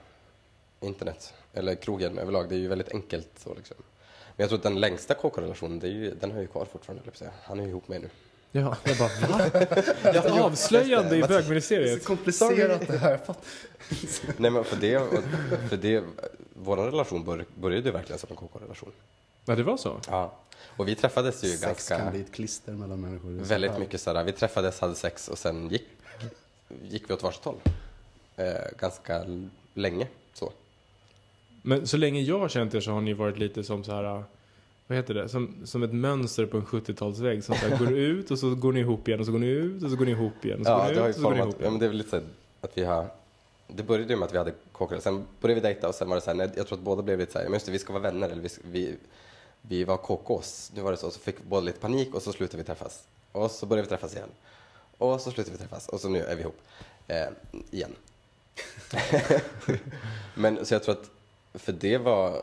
internet. Eller krogen överlag. Det är ju väldigt enkelt så liksom. Men jag tror att den längsta KK-relationen, det är ju, den har ju kvar fortfarande, säga. Han är ju ihop med nu. Ja, jag bara va? Ett avslöjande i Det är bögministeriet. så komplicerat det här. Nej men för det, för det vår relation bör, började ju verkligen som en KK-relation. Ja, det var så? Ja. Och vi träffades ju Sex ganska, kan bli ett klister mellan människor. Väldigt här. mycket sådär, vi träffades, hade sex och sen gick, gick vi åt varsitt håll. Eh, ganska länge så. Men så länge jag har känt er så har ni varit lite som så här, vad heter det, som, som ett mönster på en 70-talsvägg som så här, går ut och så går ni ihop igen och så går ni ut och så går ni ihop igen och så Ja, går det ni har ut ju och så går ni format, ihop ja men igen. det är väl lite så att vi har, det började ju med att vi hade KK, sen började vi dejta och sen var det så här, nej, jag tror att båda blev lite så här, men just det, vi ska vara vänner eller vi, vi, vi var kokos. Nu var det så, så fick båda lite panik och så slutade vi träffas. Och så började vi träffas igen. Och så slutade vi träffas och så nu är vi ihop. Eh, igen. men så jag tror att, för det var,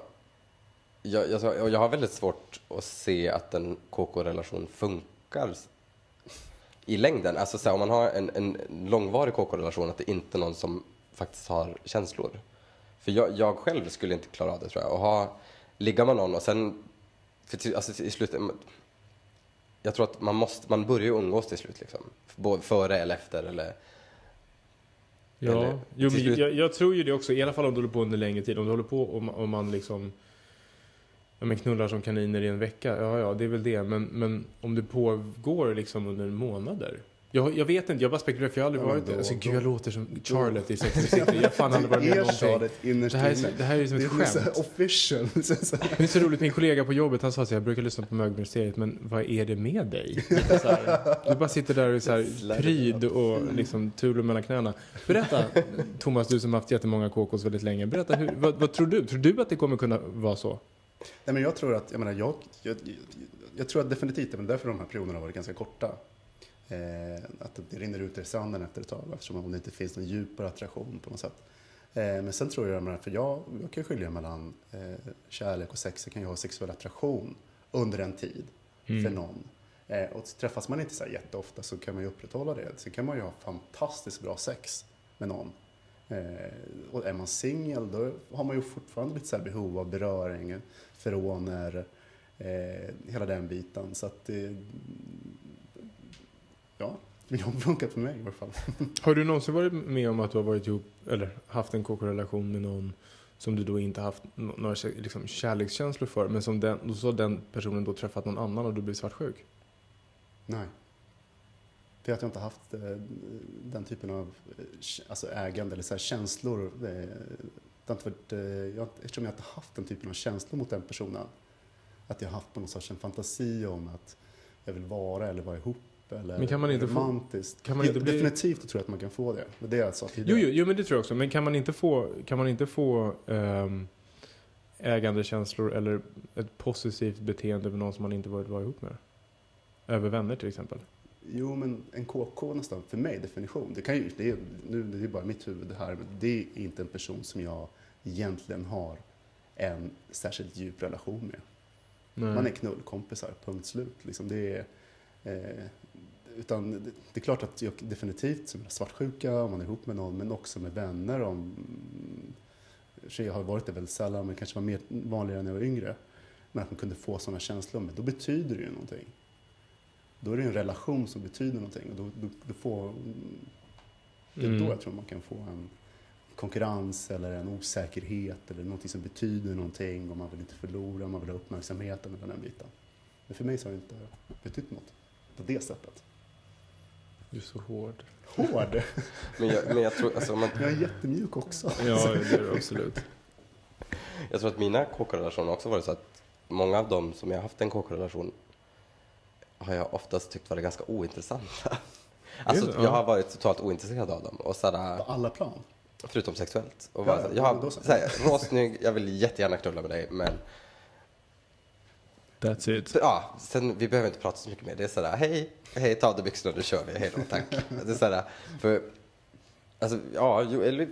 jag, jag, och jag har väldigt svårt att se att en KK-relation funkar i längden. Alltså så här, om man har en, en långvarig KK-relation, att det inte är någon som faktiskt har känslor. För jag, jag själv skulle inte klara av det tror jag. Och ha, ligga med någon och sen, för till, alltså, i slutet, jag tror att man måste, man börjar ju umgås till slut liksom. Både före eller efter eller Ja, eller jo, slut- jag, jag tror ju det också, i alla fall om du håller på under längre tid. Om du håller på och, och man liksom ja, men knullar som kaniner i en vecka, ja ja, det är väl det. Men, men om det pågår liksom under månader. Jag, jag vet inte, jag bara spekulerar för jag har aldrig varit det. Alltså gud, jag låter som Charlotte i Sex and City. Jag fan aldrig varit med om någonting. det här är det här är som ett Det är så skämt. official. Det är så roligt, min kollega på jobbet han sa att jag brukar lyssna på mögministeriet, men vad är det med dig? Du bara sitter där och är så här pryd och liksom tulor mellan knäna. Berätta, Thomas, du som haft jättemånga KKs väldigt länge. Berätta, hur, vad, vad tror du? Tror du att det kommer kunna vara så? Nej, men jag tror att, jag menar, jag, jag, jag, jag tror att definitivt, men därför de här perioderna har varit ganska korta. Eh, att det rinner ut i sanden efter ett tag eftersom det inte finns någon djupare attraktion på något sätt. Eh, men sen tror jag, för jag, jag kan skilja mellan eh, kärlek och sex, jag kan ju ha sexuell attraktion under en tid för någon. Eh, och träffas man inte så här jätteofta så kan man ju upprätthålla det. Sen kan man ju ha fantastiskt bra sex med någon. Eh, och är man singel då har man ju fortfarande lite så här behov av beröring, feroner, eh, hela den biten. Så att ja, det har funkat för mig i alla fall. Har du någonsin varit med om att du har varit ihop, eller haft en KK-relation med någon som du då inte haft några liksom, kärlekskänslor för, men som den, så har den personen då träffat någon annan och du blir svartsjuk? Nej. För att jag inte haft eh, den typen av eh, alltså ägande eller så här känslor. Eh, det har inte varit, eh, jag, eftersom jag inte haft den typen av känslor mot den personen. Att jag har haft på någon sorts en fantasi om att jag vill vara eller vara ihop. Eller Men kan man inte få- romantiskt. kan man inte bli- Definitivt tror jag att man kan få det. Det är jag sa Jo, tidigare. jo, jo, men det tror jag också. Men kan man inte få, kan man inte få ehm, ägandekänslor eller ett positivt beteende över någon som man inte varit vara ihop med? Över vänner till exempel. Jo, men en KK nästan, för mig definition. Det, kan ju, det, är, nu, det är bara mitt huvud det här, men det är inte en person som jag egentligen har en särskilt djup relation med. Nej. Man är knullkompisar, punkt slut. Liksom det är, eh, utan det, det är klart att jag definitivt som svartsjuka om man är ihop med någon, men också med vänner. Om, så jag har varit det väldigt sällan, men kanske var mer vanligare när jag var yngre. Men att man kunde få sådana känslor, men då betyder det ju någonting. Då är det en relation som betyder någonting. Och då, då, då får, det är Mm. då jag tror man kan få en konkurrens eller en osäkerhet eller någonting som betyder någonting och man vill inte förlora, man vill ha uppmärksamheten eller den biten. Men för mig så har det inte betytt något på det sättet. Du är så hård. Hård! Men jag, men jag tror, alltså, man, Jag är jättemjuk också. Ja, det är du absolut. Jag tror att mina KK-relationer också varit så att många av dem som jag har haft en KK-relation har jag oftast tyckt varit ganska ointressanta. Alltså, det? jag Ja. har varit totalt ointresserad av dem. Och sådär, På alla plan. förutom sexuellt. Och Ja, bara, ja, jag har, så. såhär, råsnygg, jag vill jättegärna knulla med dig, men That's it. ja, sen, vi behöver inte prata så mycket mer. Det är sådär, hej, hej, ta av dig byxorna, nu kör vi, hej då, tack. Det är sådär, för, alltså, ja, jo, eller,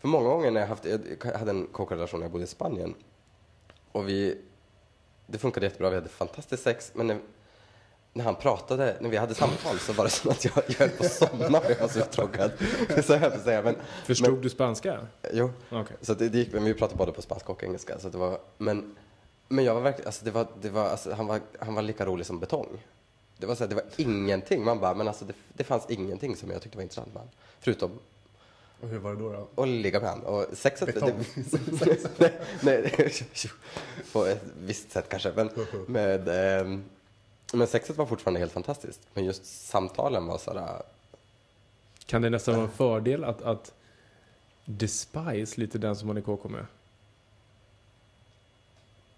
för många gånger när jag haft, jag hade en KK-relation när jag bodde i Spanien och vi, det funkade jättebra, vi hade fantastiskt sex, men när, när han pratade, när vi hade samtal så var det som att jag, jag höll på att somna för jag var så uttråkad. Så jag höll på att säga, men, Förstod men, du spanska? Jo, Okej. så det, det gick, men vi pratade både på spanska och engelska. Så det var, men, men jag var verkligen, alltså det var, det var, alltså han, var, han var lika rolig som betong. Det var, så här, det var ingenting, man bara, men alltså det, det fanns ingenting som jag tyckte var intressant med honom. Förutom Och hur var det då? då? att ligga med honom. Och sexet, Betong. det, nej, nej, på ett visst sätt kanske. Men, med, ehm, men sexet var fortfarande helt fantastiskt. Men just samtalen var sådär, Kan det nästan vara en fördel att, att despise lite den som man är KK med?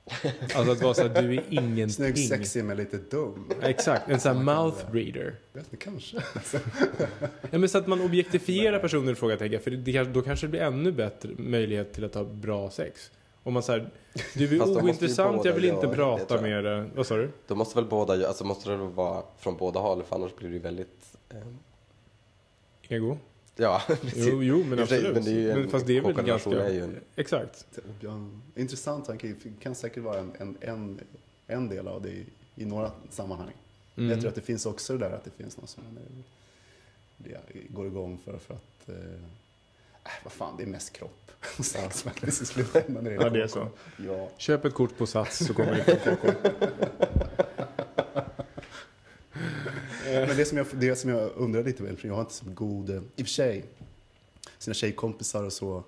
Alltså att vara såhär, du är ingenting. Snygg, sexig men lite dum. Exakt, en sån här mouth reader. Vet kanske. Ja, men så att man objektifierar personer i fråga, tänker jag. För det, då kanske det blir ännu bättre möjlighet till att ha bra sex. Om man säger, du är ointressant, jag vill inte prata med dig. Vad sa du? då måste väl båda, alltså måste det vara från båda håll, för annars blir det ju väldigt, ehm, Ego? Ja, precis. Jo, jo men absolut. Men, det är ju en, fast det är väl ganska... är ju en, Exakt. Intressant tanke. Det kan säkert vara en, en, en, en del av det i, i några sammanhang. Men Mm. Jag tror att det finns också det där att det finns någon som det går igång för, för att, eh, äh, vad fan, det är mest kropp faktiskt i slutändan. Ja, det är så. Ja. Köp ett kort på Sats så kommer det på KK. Men det som, jag, det som jag undrar lite för jag har inte så god, eh, i och för sig, sina tjejkompisar och så,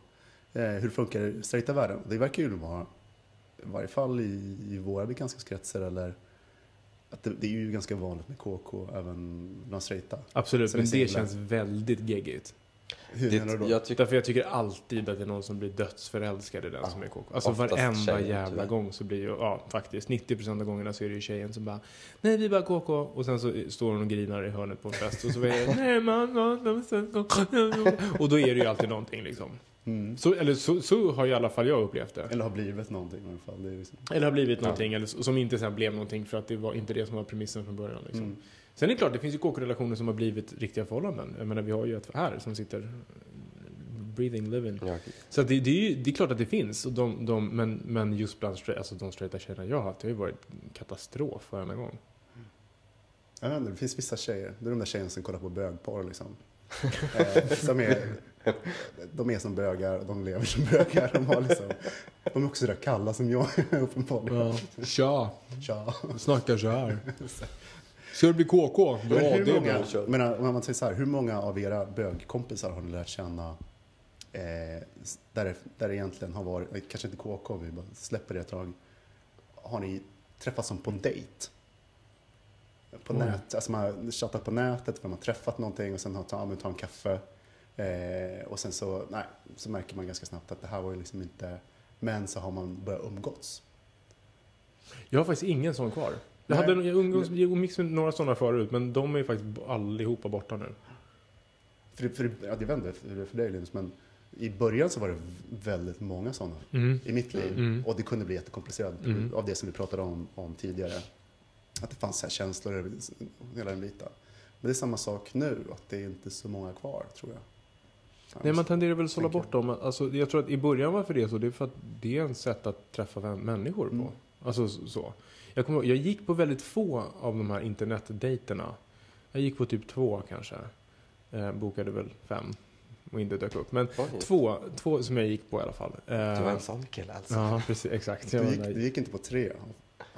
eh, hur funkar straighta världen? Det verkar ju vara, i varje fall i, i våra bekantskapskretsar eller att det, det är ju ganska vanligt med KK även bland straighta. Absolut, men det det singlar. känns väldigt geggigt. Hur det, menar du då? jag tycker Därför jag tycker alltid att det är någon som blir dödsförälskad i den Ja, som är KK. Alltså varenda tjejen, jävla tyvärr. gång så blir ju, ja faktiskt, 90% av gångerna så är det ju tjejen som bara Nej vi är bara KK och sen så står hon och grinar i hörnet på en fest och så är det Nej man, man, så-" Och då är det ju alltid någonting liksom. Mm. Så, eller så, så har i alla fall jag upplevt det. Eller har blivit någonting i alla fall. Det är liksom, Eller har blivit någonting eller, s- som inte sen blev någonting för att det var inte det som var premissen från början. Liksom. mm. Sen är det klart, det finns ju KK-relationer som har blivit riktiga förhållanden. Jag menar, vi har ju ett här som sitter breathing, living. ja, Så att det, det, är ju, det är klart att det finns, och de, de, men, men just bland straight, alltså de straighta tjejerna jag har haft, det har ju varit katastrof varenda gång. Jag vet inte, det finns vissa tjejer, det är de där tjejerna som kollar på bögporr liksom. eh, som är, de är som bögar, de lever som bögar. De, har liksom, de är också sådär kalla som jag uppenbarligen. Tja, Tja. snackar så här. Ska du bli KK? Ja, Men hur det många, men om man säger så här, hur många av era bögkompisar har ni lärt känna eh, där, där det egentligen har varit, eh, kanske inte KK, vi bara släpper det ett tag. Har ni träffats som på dejt? På Oj. nät, alltså man har chattat på nätet, man har träffat någonting och sen har ta, ta en kaffe. Eh, och sen så, nej, så märker man ganska snabbt att det här var ju liksom inte, men så har man börjat umgås. Jag har faktiskt ingen sån kvar. Jag, hade, jag umgås jag umgicks med några sådana förut, men de är faktiskt allihopa borta nu. För, för, ja, det är för dig Linus, men i början så var det väldigt många sådana Mm. i mitt liv. Mm. Och det kunde bli jättekomplicerat Mm. av det som vi pratade om, om tidigare. Att det fanns här känslor över hela den biten. Men det är samma sak nu, att det är inte så många kvar tror jag. Nej, man tenderar väl att sålla bort dem. Alltså, jag tror att i början varför det är så, det är för att det är ett sätt att träffa människor på. Mm. Alltså så. Jag, kommer, jag gick på väldigt få av de här internetdejterna. Jag gick på typ två kanske. Eh, bokade väl fem och inte dök upp. Men Oj. två, två som jag gick på i alla fall. Eh, Du var en sån kille alltså. Ja, precis. Exakt. Du gick, du gick inte på tre av,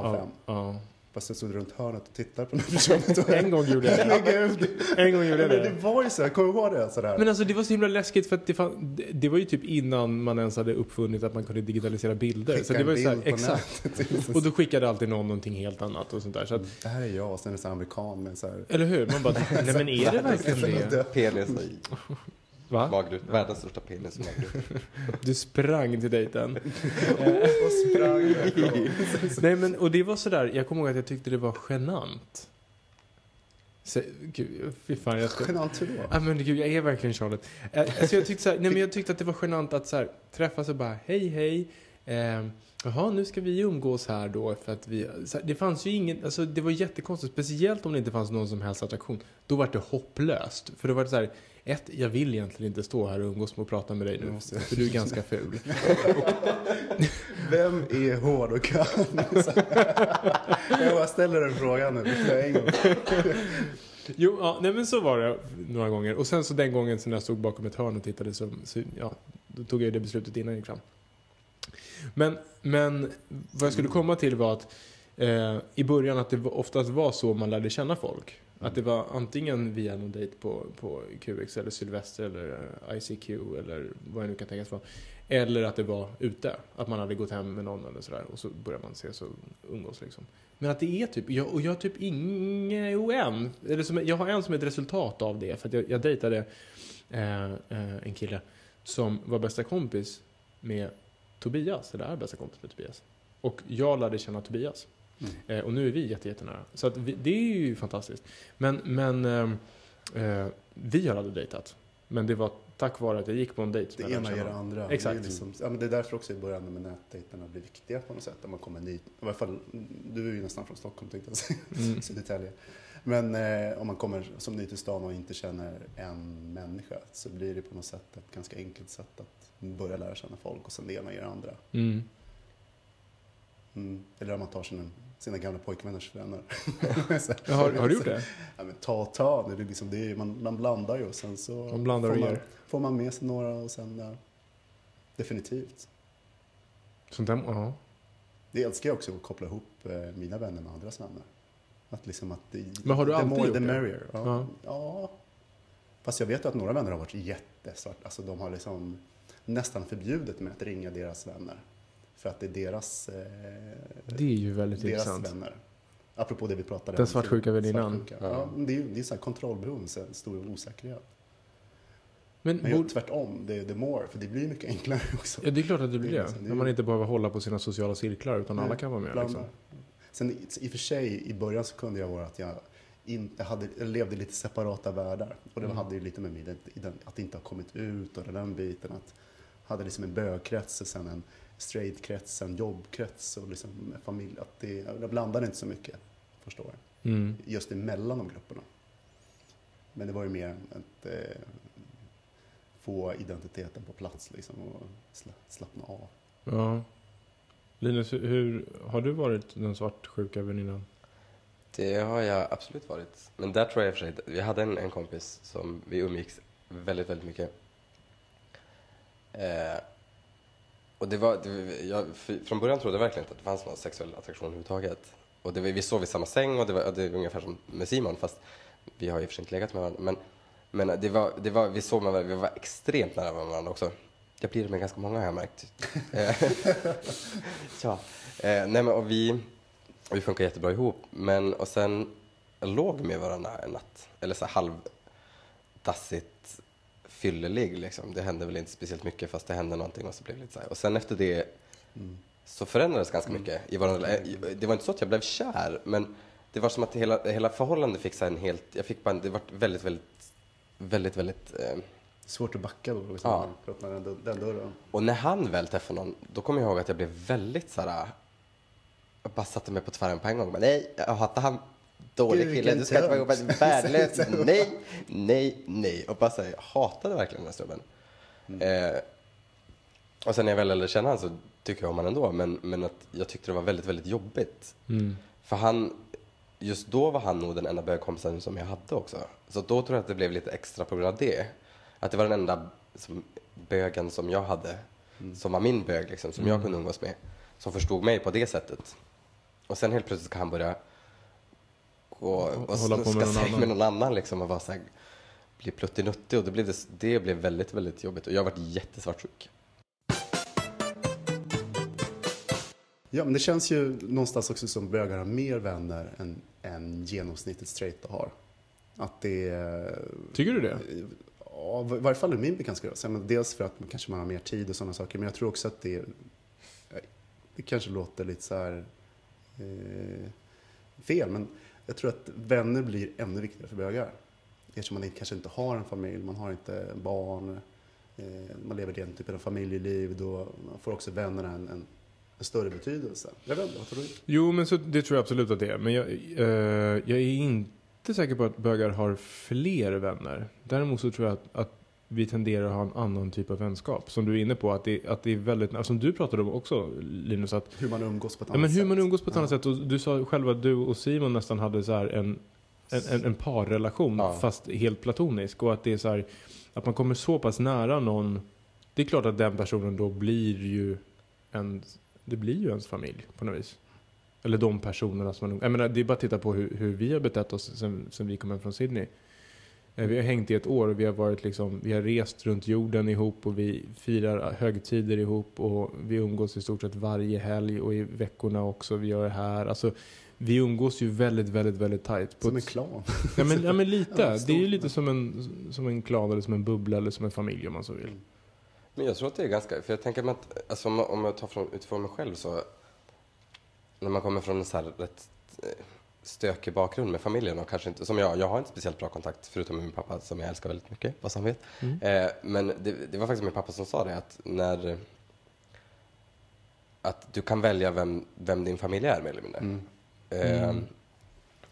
av ja, fem. ja. Fast du stod runt hörnet och tittade på den personen. En gång gjorde jag det. En gång gjorde jag det det. var ju så, jag kommer ihåg det. Sådär. Men alltså det var så himla läskigt för att det, fan, det, det var ju typ innan man ens hade uppfunnit att man kunde digitalisera bilder. så Skicka det var ju så här, exakt. Och då skickade alltid någon någonting helt annat och sånt där. Så att, Det här är jag, och sen är det så här amerikan med så här... eller hur? Man bara, nej men är det verkligen det? Penis Va? magruta. Världens största penis och magruta. Du sprang till dejten. Och sprang därifrån. Nej men, och det var sådär, jag kommer ihåg att jag tyckte det var genant. Så, gud, fy fan jag ska... Genant hur då? Ja men gud, jag är verkligen Charlotte. Eh, Alltså jag tyckte så här, nej men jag tyckte att det var genant att så här, träffas och bara hej hej. Eh, Jaha, nu ska vi umgås här då för att vi... Här, det fanns ju ingen... Alltså det var jättekonstigt. Speciellt om det inte fanns någon som helst attraktion. Då var det hopplöst. För då var det så här... Ett, jag vill egentligen inte stå här och umgås med och prata med dig nu. För du är ganska ful. Vem är hård och kall? jag bara ställer den frågan nu en gång. Jo, ja, nej men så var det några gånger. Och sen så den gången när jag stod bakom ett hörn och tittade så, så ja, då tog jag det beslutet innan jag gick fram. Men, men vad jag skulle komma till var att eh, i början att det oftast var så man lärde känna folk. Att det var antingen via någon dejt på, på QX eller Sylvester eller eh, ICQ eller vad jag nu kan tänkas vara. Eller att det var ute. Att man hade gått hem med någon eller sådär och så började man ses och umgås liksom. Men att det är typ, jag, och jag har typ ingen än. Eller som, jag har en som är ett resultat av det. För att jag, jag dejtade eh, eh, en kille som var bästa kompis med Tobias, eller är bästa kompis med Tobias. Och jag lärde känna Tobias. Mm. Eh, och nu är vi jätte, jättenära. Så vi, det är ju fantastiskt. Men, men ehm, eh, vi har aldrig dejtat. Men det var tack vare att jag gick på en dejt. Det ena ger det andra. Exakt. Det är, liksom, ja, men det är därför också i början med nätdejterna blir viktiga på något sätt. Om man kommer ny, i varje fall, du är ju nästan från Stockholm tänkte jag säga, Mm. Södertälje. Men eh, om man kommer som ny till stan och inte känner en människa så blir det på något sätt ett ganska enkelt sätt att börja lära känna folk och sen det ena ger det andra. Mm. Mm. Eller om man tar sina, sina gamla pojkvänners vänner. Ja, Har, har du gjort det? Ja, men ta och ta, det är liksom, det är, man, man blandar ju och sen så Man blandar och får, man, ger. får man med sig några och sen ja, definitivt. Sånt där, ja. Det älskar jag också att koppla ihop eh, mina vänner med andras vänner. Att liksom att det, Men har du alltid more gjort det? merrier. Ja. Ja. Ja. Fast jag vet ju att några vänner har varit jättesvart. Alltså de har liksom nästan förbjudit mig att ringa deras vänner. För att det är deras, eh, Det är ju väldigt deras intressant. vänner. Apropå det vi pratade Den om. svartsjuka väninnan. Svartsjuka. Ja, men det är ju det är så här kontrollbehov, så här stor osäkerhet. Men, Men jag, tvärtom, det är the more, för det blir mycket enklare också. ja, det är klart att det blir Det det. liksom- det är När man inte behöver hålla på sina sociala cirklar utan alla kan vara med. Liksom. Sen i- och för sig, i början så kunde jag vara att jag inte hade, jag levde i lite separata världar. Och det Mm. hade ju lite med min ident- att inte ha kommit ut och den biten. Att hade liksom en bögkrets och sen en straightkrets, en jobbkrets och liksom familj. Att det, jag blandade inte så mycket första året. Mm. Just emellan de grupperna. Men det var ju mer att eh, få identiteten på plats liksom och sla, slappna av. Ja. Linus, hur- hur, har du varit den svartsjuka väninnan? Det har jag absolut varit. Men där tror jag i och för sig, vi hade en, en kompis som vi umgicks väldigt, väldigt mycket. Eh, och det var, det, jag, från början trodde jag verkligen inte att det fanns någon sexuell attraktion överhuvudtaget. Och det, vi sov i samma säng och det var, det var ungefär som med Simon, fast vi har och för sig inte legat med varandra. Men, men det var, det var, vi sov med varandra, vi var extremt nära varandra också. Jag blir det med ganska många har jag märkt. Eh, ja. Eh, nej men och vi, vi funkar jättebra ihop. Men, och sen låg med varandra en natt. Eller så halvdassigt fyllelig liksom. Det hände väl inte speciellt mycket fast det hände någonting och så blev det lite så här. Och sen efter det så förändrades ganska mycket i vår Det var inte så att jag blev kär men det var som att hela, hela förhållandet fick så en helt, jag fick bara, det var väldigt, väldigt, väldigt, väldigt eh, Svårt att backa då, liksom, Ja. när den, den dörren. Och när han väl träffade någon, då kommer jag ihåg att jag blev väldigt så här. Jag bara satte mig på tvären på en gång. Men nej, jag hatar han. Dålig Gud, kille, du ska inte vara ihop med en värdelös. Nej, nej, nej. Och bara så här, jag hatade verkligen den här snubben. Mm. Eh, och sen när jag väl lärde känna honom så tycker jag om honom ändå. Men, men att jag tyckte det var väldigt, väldigt jobbigt. Mm. För han, just då var han nog den enda bögkompisen som jag hade också. Så då tror jag att det blev lite extra på grund av det. Att det var den enda som, bögen som jag hade, som var min bög liksom, som jag kunde umgås med. Som förstod mig på det sättet. Och sen helt plötsligt kan han börja och Hålla på med snuska någon sig annan. med någon annan liksom och vara så här, bli pluttinuttig och det blev, det, det blev väldigt, väldigt jobbigt. Och jag har varit jättesvartsjuk. Ja, men det känns ju någonstans också som bögar har mer vänner än, än genomsnittet straighta har. Att det är... Tycker du det? Ja, i varje fall i min bekantskap. Så, men Dels för att man, kanske man har mer tid och sådana saker. Men jag tror också att det, det kanske låter lite så här eh, fel. Men jag tror att vänner blir ännu viktigare för bögar. Eftersom man kanske inte har en familj, man har inte barn. Eh, man lever den typen av familjeliv, då får också vännerna en, en, en större betydelse. Jag vet inte, vad tror du? Jo, men så, det tror jag absolut att det är. Men jag, eh, jag är inte säker på att bögar har fler vänner. Däremot så tror jag att, att vi tenderar att ha en annan typ av vänskap. Som du är inne på, att det, att det är väldigt, alltså, som du pratade om också Linus, att Hur man umgås på ett ja, annat men hur sätt. man umgås på ett Ja. annat sätt. Och du sa själv att du och Simon nästan hade så här en, en, en, en parrelation, Ja. fast helt platonisk. Och att det är så här, att man kommer så pass nära någon. Det är klart att den personen då blir ju en, det blir ju ens familj på något vis. Eller de personerna som man, jag menar, det är bara att titta på hur, hur vi har betett oss sen, sen vi kom hem från Sydney. Eh, Vi har hängt i ett år och vi har varit liksom, vi har rest runt jorden ihop och vi firar högtider ihop och vi umgås i stort sett varje helg och i veckorna också. Vi gör det här. Alltså, vi umgås ju väldigt, väldigt, väldigt tajt. Som en klan. Ja men, ja, men lite. Ja, det är ju lite som en, som en klan eller som en bubbla eller som en familj om man så vill. Men jag tror att det är ganska, för jag tänker mig att, alltså om, man- om jag tar från, utifrån mig själv så, när man kommer från en så här rätt eh, stökig bakgrund med familjen och kanske inte, som jag, jag har inte speciellt bra kontakt förutom med min pappa som jag älskar väldigt mycket, vad han vet. Eh, men det, det var faktiskt min pappa som sa det att när, att du kan välja vem, vem din familj är mer eller mindre. Eh,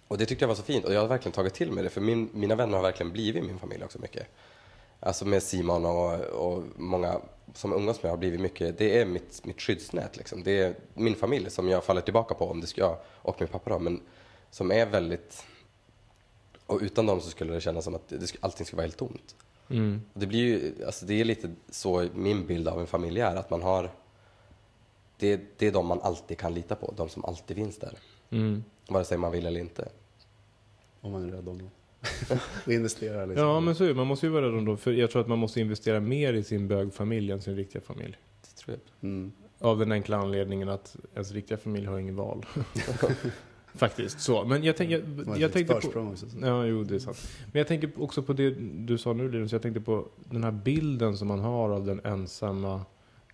och det tyckte jag var så fint och jag har verkligen tagit till mig det för min, mina vänner har verkligen blivit min familj också mycket. Alltså med Simon och, och många som umgås med har blivit mycket, det är mitt, mitt skyddsnät liksom. Det är min familj som jag faller tillbaka på om det ska jag och min pappa då, men som är väldigt, och utan dem så skulle det kännas som att det, allting skulle vara helt tomt. Mm. Och det blir ju, alltså det är lite så min bild av en familj är, att man har, det, det är de man alltid kan lita på, de som alltid finns där. Mm. Vare sig man vill eller inte. Om man är rädd om dem. och investerar liksom. Ja men så är det. Man måste ju vara rädd om dem. För jag tror att man måste investera mer i sin bögfamilj än sin riktiga familj. Det tror jag. Mm. Av den enkla anledningen att ens riktiga familj har ingen val. Faktiskt så. Men jag, tänk, jag, jag tänkte på... också. Ja, jo det är sant. Men jag tänker också på det du sa nu Linus. Jag tänkte på den här bilden som man har av den ensamma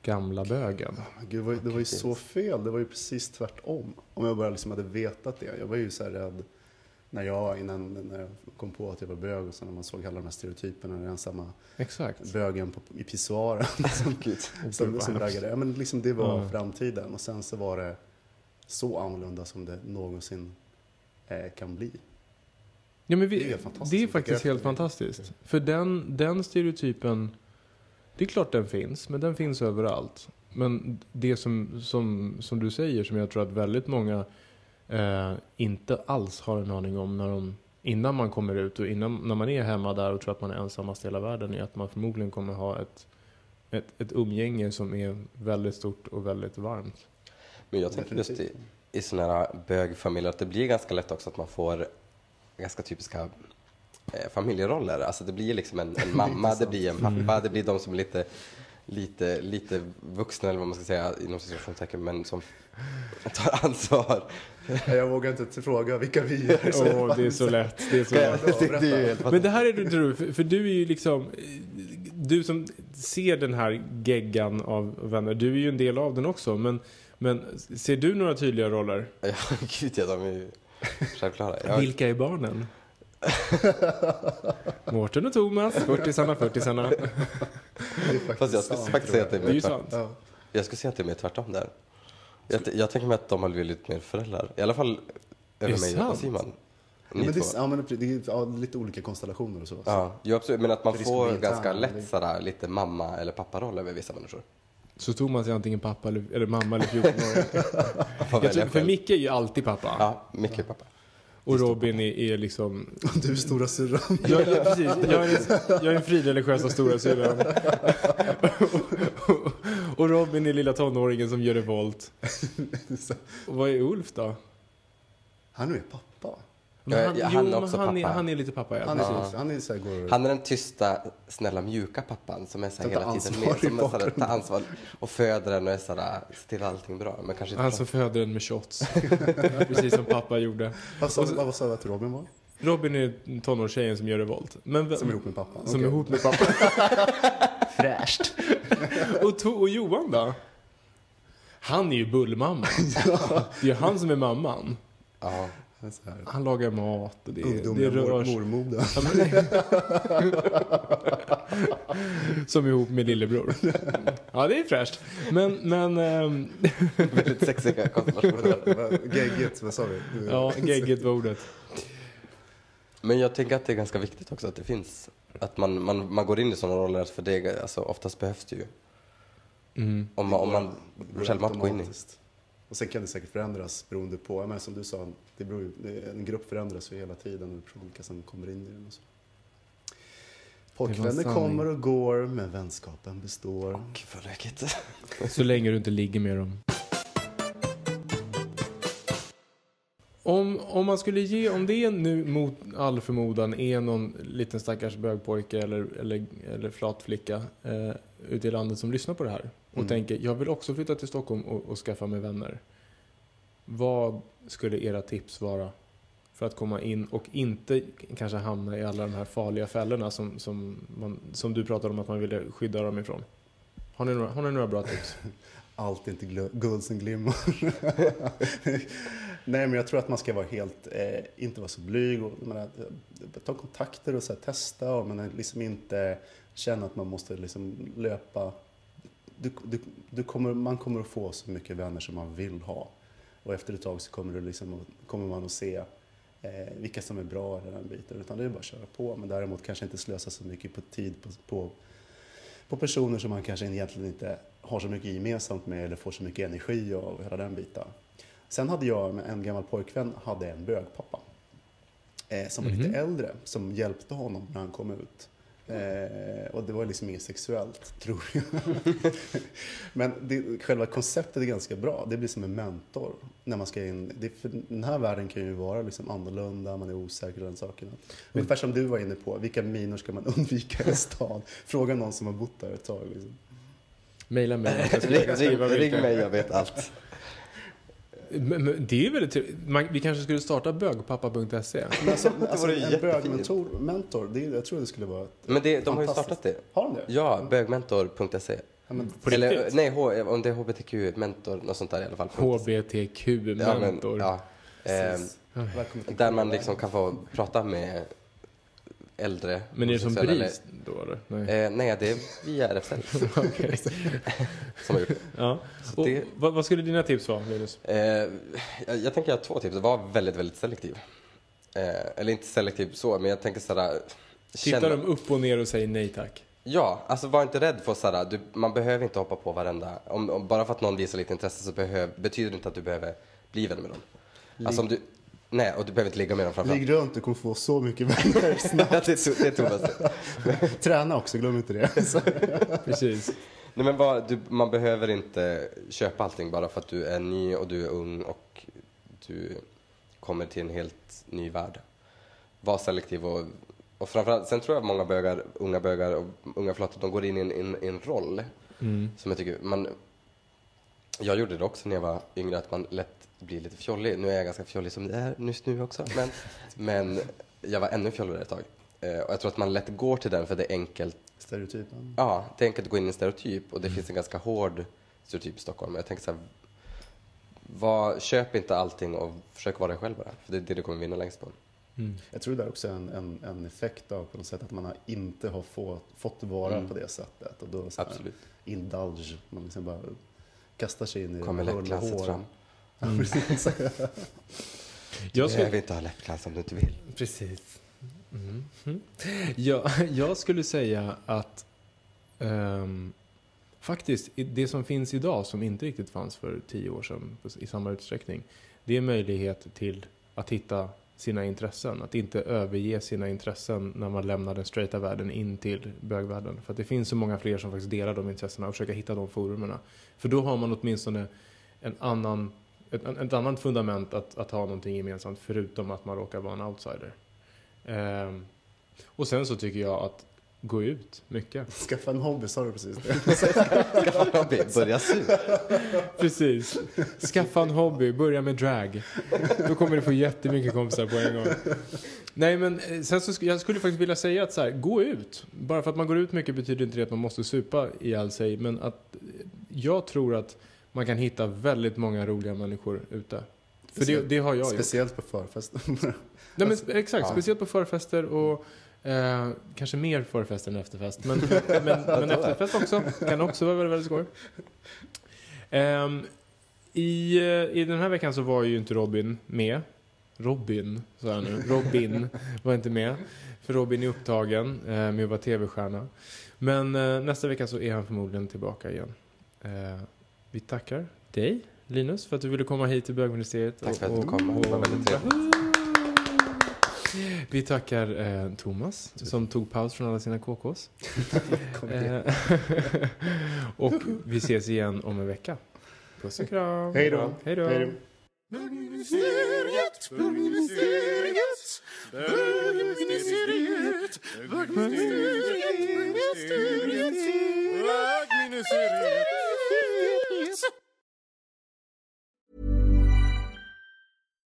gamla bögen. Gud, det var, ju- det var ju så fel. Det var ju precis tvärtom. Om jag bara liksom hade vetat det. Jag var ju så här rädd när jag, innan när jag kom på att jag var bög och sen när man såg alla de här stereotyperna, den ensamma Exakt. bögen på, i pissoaren som, som, som raggade. Ja, men liksom det var Ja. framtiden och sen så var det så annorlunda som det någonsin eh, kan bli. Ja, men vi, Det är helt Det är faktiskt helt fantastiskt. För den, den stereotypen, det är klart den finns, men den finns överallt. Men det som, som, som du säger, som jag tror att väldigt många eh, inte alls har en aning om när de, innan man kommer ut och innan, när man är hemma där och tror att man är ensammast i hela världen, är att man förmodligen kommer ha ett, ett, ett umgänge som är väldigt stort och väldigt varmt. Men jag tänker just i, i sådana här bögfamiljer att det blir ganska lätt också att man får ganska typiska eh, familjeroller. Alltså det blir liksom en, en mamma, det blir en pappa, det blir de som är lite, lite, lite vuxna eller vad man ska säga inom situationstecken men som tar ansvar. Jag vågar inte fråga vilka vi är. Åh, det är så lätt. Det är så lätt. det, det är Men det här är du, du för, för du är ju liksom, du som ser den här geggan av vänner, du är ju en del av den också. Men, men ser du några tydliga roller? Ja, gud ja, de är ju självklara. Jag, Vilka är barnen? Mårten och Thomas, 40 40 Det är faktiskt fast jag skulle sant, faktiskt säga att det är Det mer tvärt, jag skulle säga att det är mer tvärtom där. Jag, jag tänker mig att de har blivit lite mer föräldrar. I alla fall över det mig sant? och Simon. Ja, Ni men det, är- ja, men det är ja, lite olika konstellationer och så. Ja, jo, absolut. Men att man det får ganska lätt sådär, lite mamma eller papparoll över vissa människor. Så Thomas är antingen pappa eller, eller mamma eller 14 år. För. Micke är ju alltid pappa. Ja, mycket pappa. Och Robin är, är liksom... Du är stora syrran. Jag, jag, precis, jag, är, jag är den frireligiösa stora syrran. och, och Robin är lilla tonåringen som gör revolt. Och vad är Ulf då? Han är pappa. Men Ja, han, ja, jo, han är men också han, är, pappa. han är lite pappa, ja. Han är, så, han är så här, går Han är den tysta, snälla, mjuka pappan som är så här hela tiden med. Som är så här, tar ansvar och föder den och är så här, ser till allting bra. Men kanske inte Han som föder en med shots. Precis som pappa gjorde. Vad sa du att Robin var? Robin är tonårstjejen som gör revolt. Men vem- Som är ihop med pappa? Som är Okej. ihop med pappa. Fräscht. och, to- och Johan då? Han är ju bullmamman. Det är ju han som är mamman. Ja, här, Han lagar mat och det, det Ungdomliga rör mor, sig. mormoden. Ja, men- Som ihop med lillebror. Ja, det är fräscht. Men, men... ehm, Väldigt sexiga konstellationer. Geggigt, vad sa vi? ja, geggigt var ordet. Men jag tänker att det är ganska viktigt också att det finns, att man, man, man går in i sådana roller, för det, alltså, oftast behövs det ju. Mm. Om man, om man självmant går in i. Och sen kan det säkert förändras beroende på, men som du sa, det beror, ju- en grupp förändras ju hela tiden och vilka som kommer in i den. Och så. Pojkvänner kommer och går, men vänskapen består. Gud vad läckert. Så länge du inte ligger med dem. Om, om man skulle ge, om det nu mot all förmodan är någon liten stackars bögpojke eller, eller, eller flatflicka eh, ute i landet som lyssnar på det här och Mm. tänker jag vill också flytta till Stockholm och, och skaffa mig vänner. Vad skulle era tips vara för att komma in och inte kanske hamna i alla de här farliga fällorna som, som, man, som du pratade om att man ville skydda dem ifrån? Har ni några, har ni några bra tips? Allt är inte guld som glimmar. Nej, men jag tror att man ska vara helt, eh, inte vara så blyg och menar, eh, ta kontakter och så här, testa och men eh, liksom inte känna att man måste liksom löpa. Du, du, du kommer, man kommer att få så mycket vänner som man vill ha. Och efter ett tag så kommer, du liksom, kommer man att se eh, vilka som är bra i den biten. Utan det är bara att köra på. Men däremot kanske inte slösa så mycket på tid på, på, på personer som man kanske egentligen inte har så mycket gemensamt med eller får så mycket energi av hela den biten. Sen hade jag med en gammal pojkvän hade en bögpappa. Eh, som var Mhm. lite äldre, som hjälpte honom när han kom ut. Eh, och det var liksom inget sexuellt, tror jag. Men det, själva konceptet är ganska bra. Det blir som en mentor. När man ska in. Det, för den här världen kan ju vara liksom annorlunda, man är osäker och den saken. Ungefär som du var inne på, vilka minor ska man undvika i stan? Fråga någon som har bott där ett tag. Liksom. Maila mig. Ring, ring, mig, jag vet allt. Men, men det är väldigt trevligt. Man, vi kanske skulle starta bögpappa.se. Men alltså, alltså, vore ju en jättefint. bögmentor, mentor, det, jag tror det skulle vara ett, Men det, de har ju startat det. Har de det? Ja, bögmentor.se. Ja, men, Eller nej, H, om det är hbtq-mentor, något sånt där i alla fall. Ja, men, HBTQ-mentor. ja. Precis. Välkommen till där man liksom kan få prata med äldre Men är det som BRIS då eller? Nej. Eh, nej, det är via RFSL som har gjort det. Ja. Och, det- vad, vad skulle dina tips vara, Linus? Eh, jag, jag tänker jag har två tips. Var väldigt, väldigt selektiv. Eh, eller inte selektiv så, men jag tänker sådär... Tittar de upp och ner och säger nej tack? Ja, alltså var inte rädd för sådär, du, man behöver inte hoppa på varenda... Om, om, bara för att någon visar lite intresse så behöv, betyder det inte att du behöver bli vän med dem. Alltså om du... Nej, och du behöver inte ligga med dem framförallt. Ligg runt, du kommer få så mycket vänner snabbt. det, är det är tobaste. Träna också, glöm inte det. Precis. Nej men bara, du, man behöver inte köpa allting bara för att du är ny och du är ung och du kommer till en helt ny värld. Var selektiv och, och framförallt, sen tror jag många bögar, unga bögar och unga flator, de går in i en, in, i en roll Mm. som jag tycker, man, jag gjorde det också när jag var yngre, att man lätt blir lite fjollig. Nu är jag ganska fjollig som det är just nu också, men, men jag var ännu fjolligare ett tag. Eh, och jag tror att man lätt går till den för det är enkelt stereotypen. Ja, det är enkelt att gå in i en stereotyp och det finns en ganska hård stereotyp i Stockholm. Jag tänker så här, var, köp inte allting och försök vara dig själv bara. För det är det du kommer vinna längst på. Mm. Jag tror det är också en, en, en effekt av på något sätt att man har inte har få, fått vara Mm. på det sättet. Och då så här, Absolut. indulge, man liksom bara kastar sig in i Kommer och läppglanset hår. fram. Ja, precis. Du Jag behöver skulle, inte ha läppglans om du inte vill. precis. Mm. Mm. Ja, jag skulle säga att ehm, faktiskt det som finns idag som inte riktigt fanns för tio år sedan i samma utsträckning. Det är möjlighet till att hitta sina intressen. Att inte överge sina intressen när man lämnar den straighta världen in till bögvärlden. För att det finns så många fler som faktiskt delar de intressena och försöka hitta de forumerna. För då har man åtminstone en annan, ett, ett annat fundament att, att ha någonting gemensamt förutom att man råkar vara en outsider. Ehm, och sen så tycker jag att gå ut mycket. Skaffa en hobby, sa du precis det? Skaffa en hobby, börja sy. Precis. Skaffa en hobby, börja med drag. Då kommer du få jättemycket kompisar på en gång. Nej men eh, sen så sk- jag skulle faktiskt vilja säga att så här, gå ut. Bara för att man går ut mycket betyder inte det att man måste supa ihjäl sig. Men att eh, jag tror att man kan hitta väldigt många roliga människor ute. För det, det har jag gjort. Speciellt på förfesten. Nej, men, exakt, Ja. speciellt på förfester och Eh, kanske mer förfest än efterfest. Men, men, men efterfest också. Kan också vara väldigt, väldigt skoj. Ehm, i, eh, I den här veckan så var ju inte Robin med. Robin, sa jag nu. Robin var inte med. För Robin är upptagen eh, med att vara tv-stjärna. Men eh, nästa vecka så är han förmodligen tillbaka igen. Eh, vi tackar dig, Linus, för att du ville komma hit till bögministeriet. Tack för att du kom. Det var väldigt trevligt. Vi tackar eh, Thomas som tog paus från alla sina KKs. Eh, och vi ses igen om en vecka. Puss och kram. Hej då. Hej då. Då. Bögministeriet, bögministeriet, bögministeriet, bögministeriet, bögministeriet.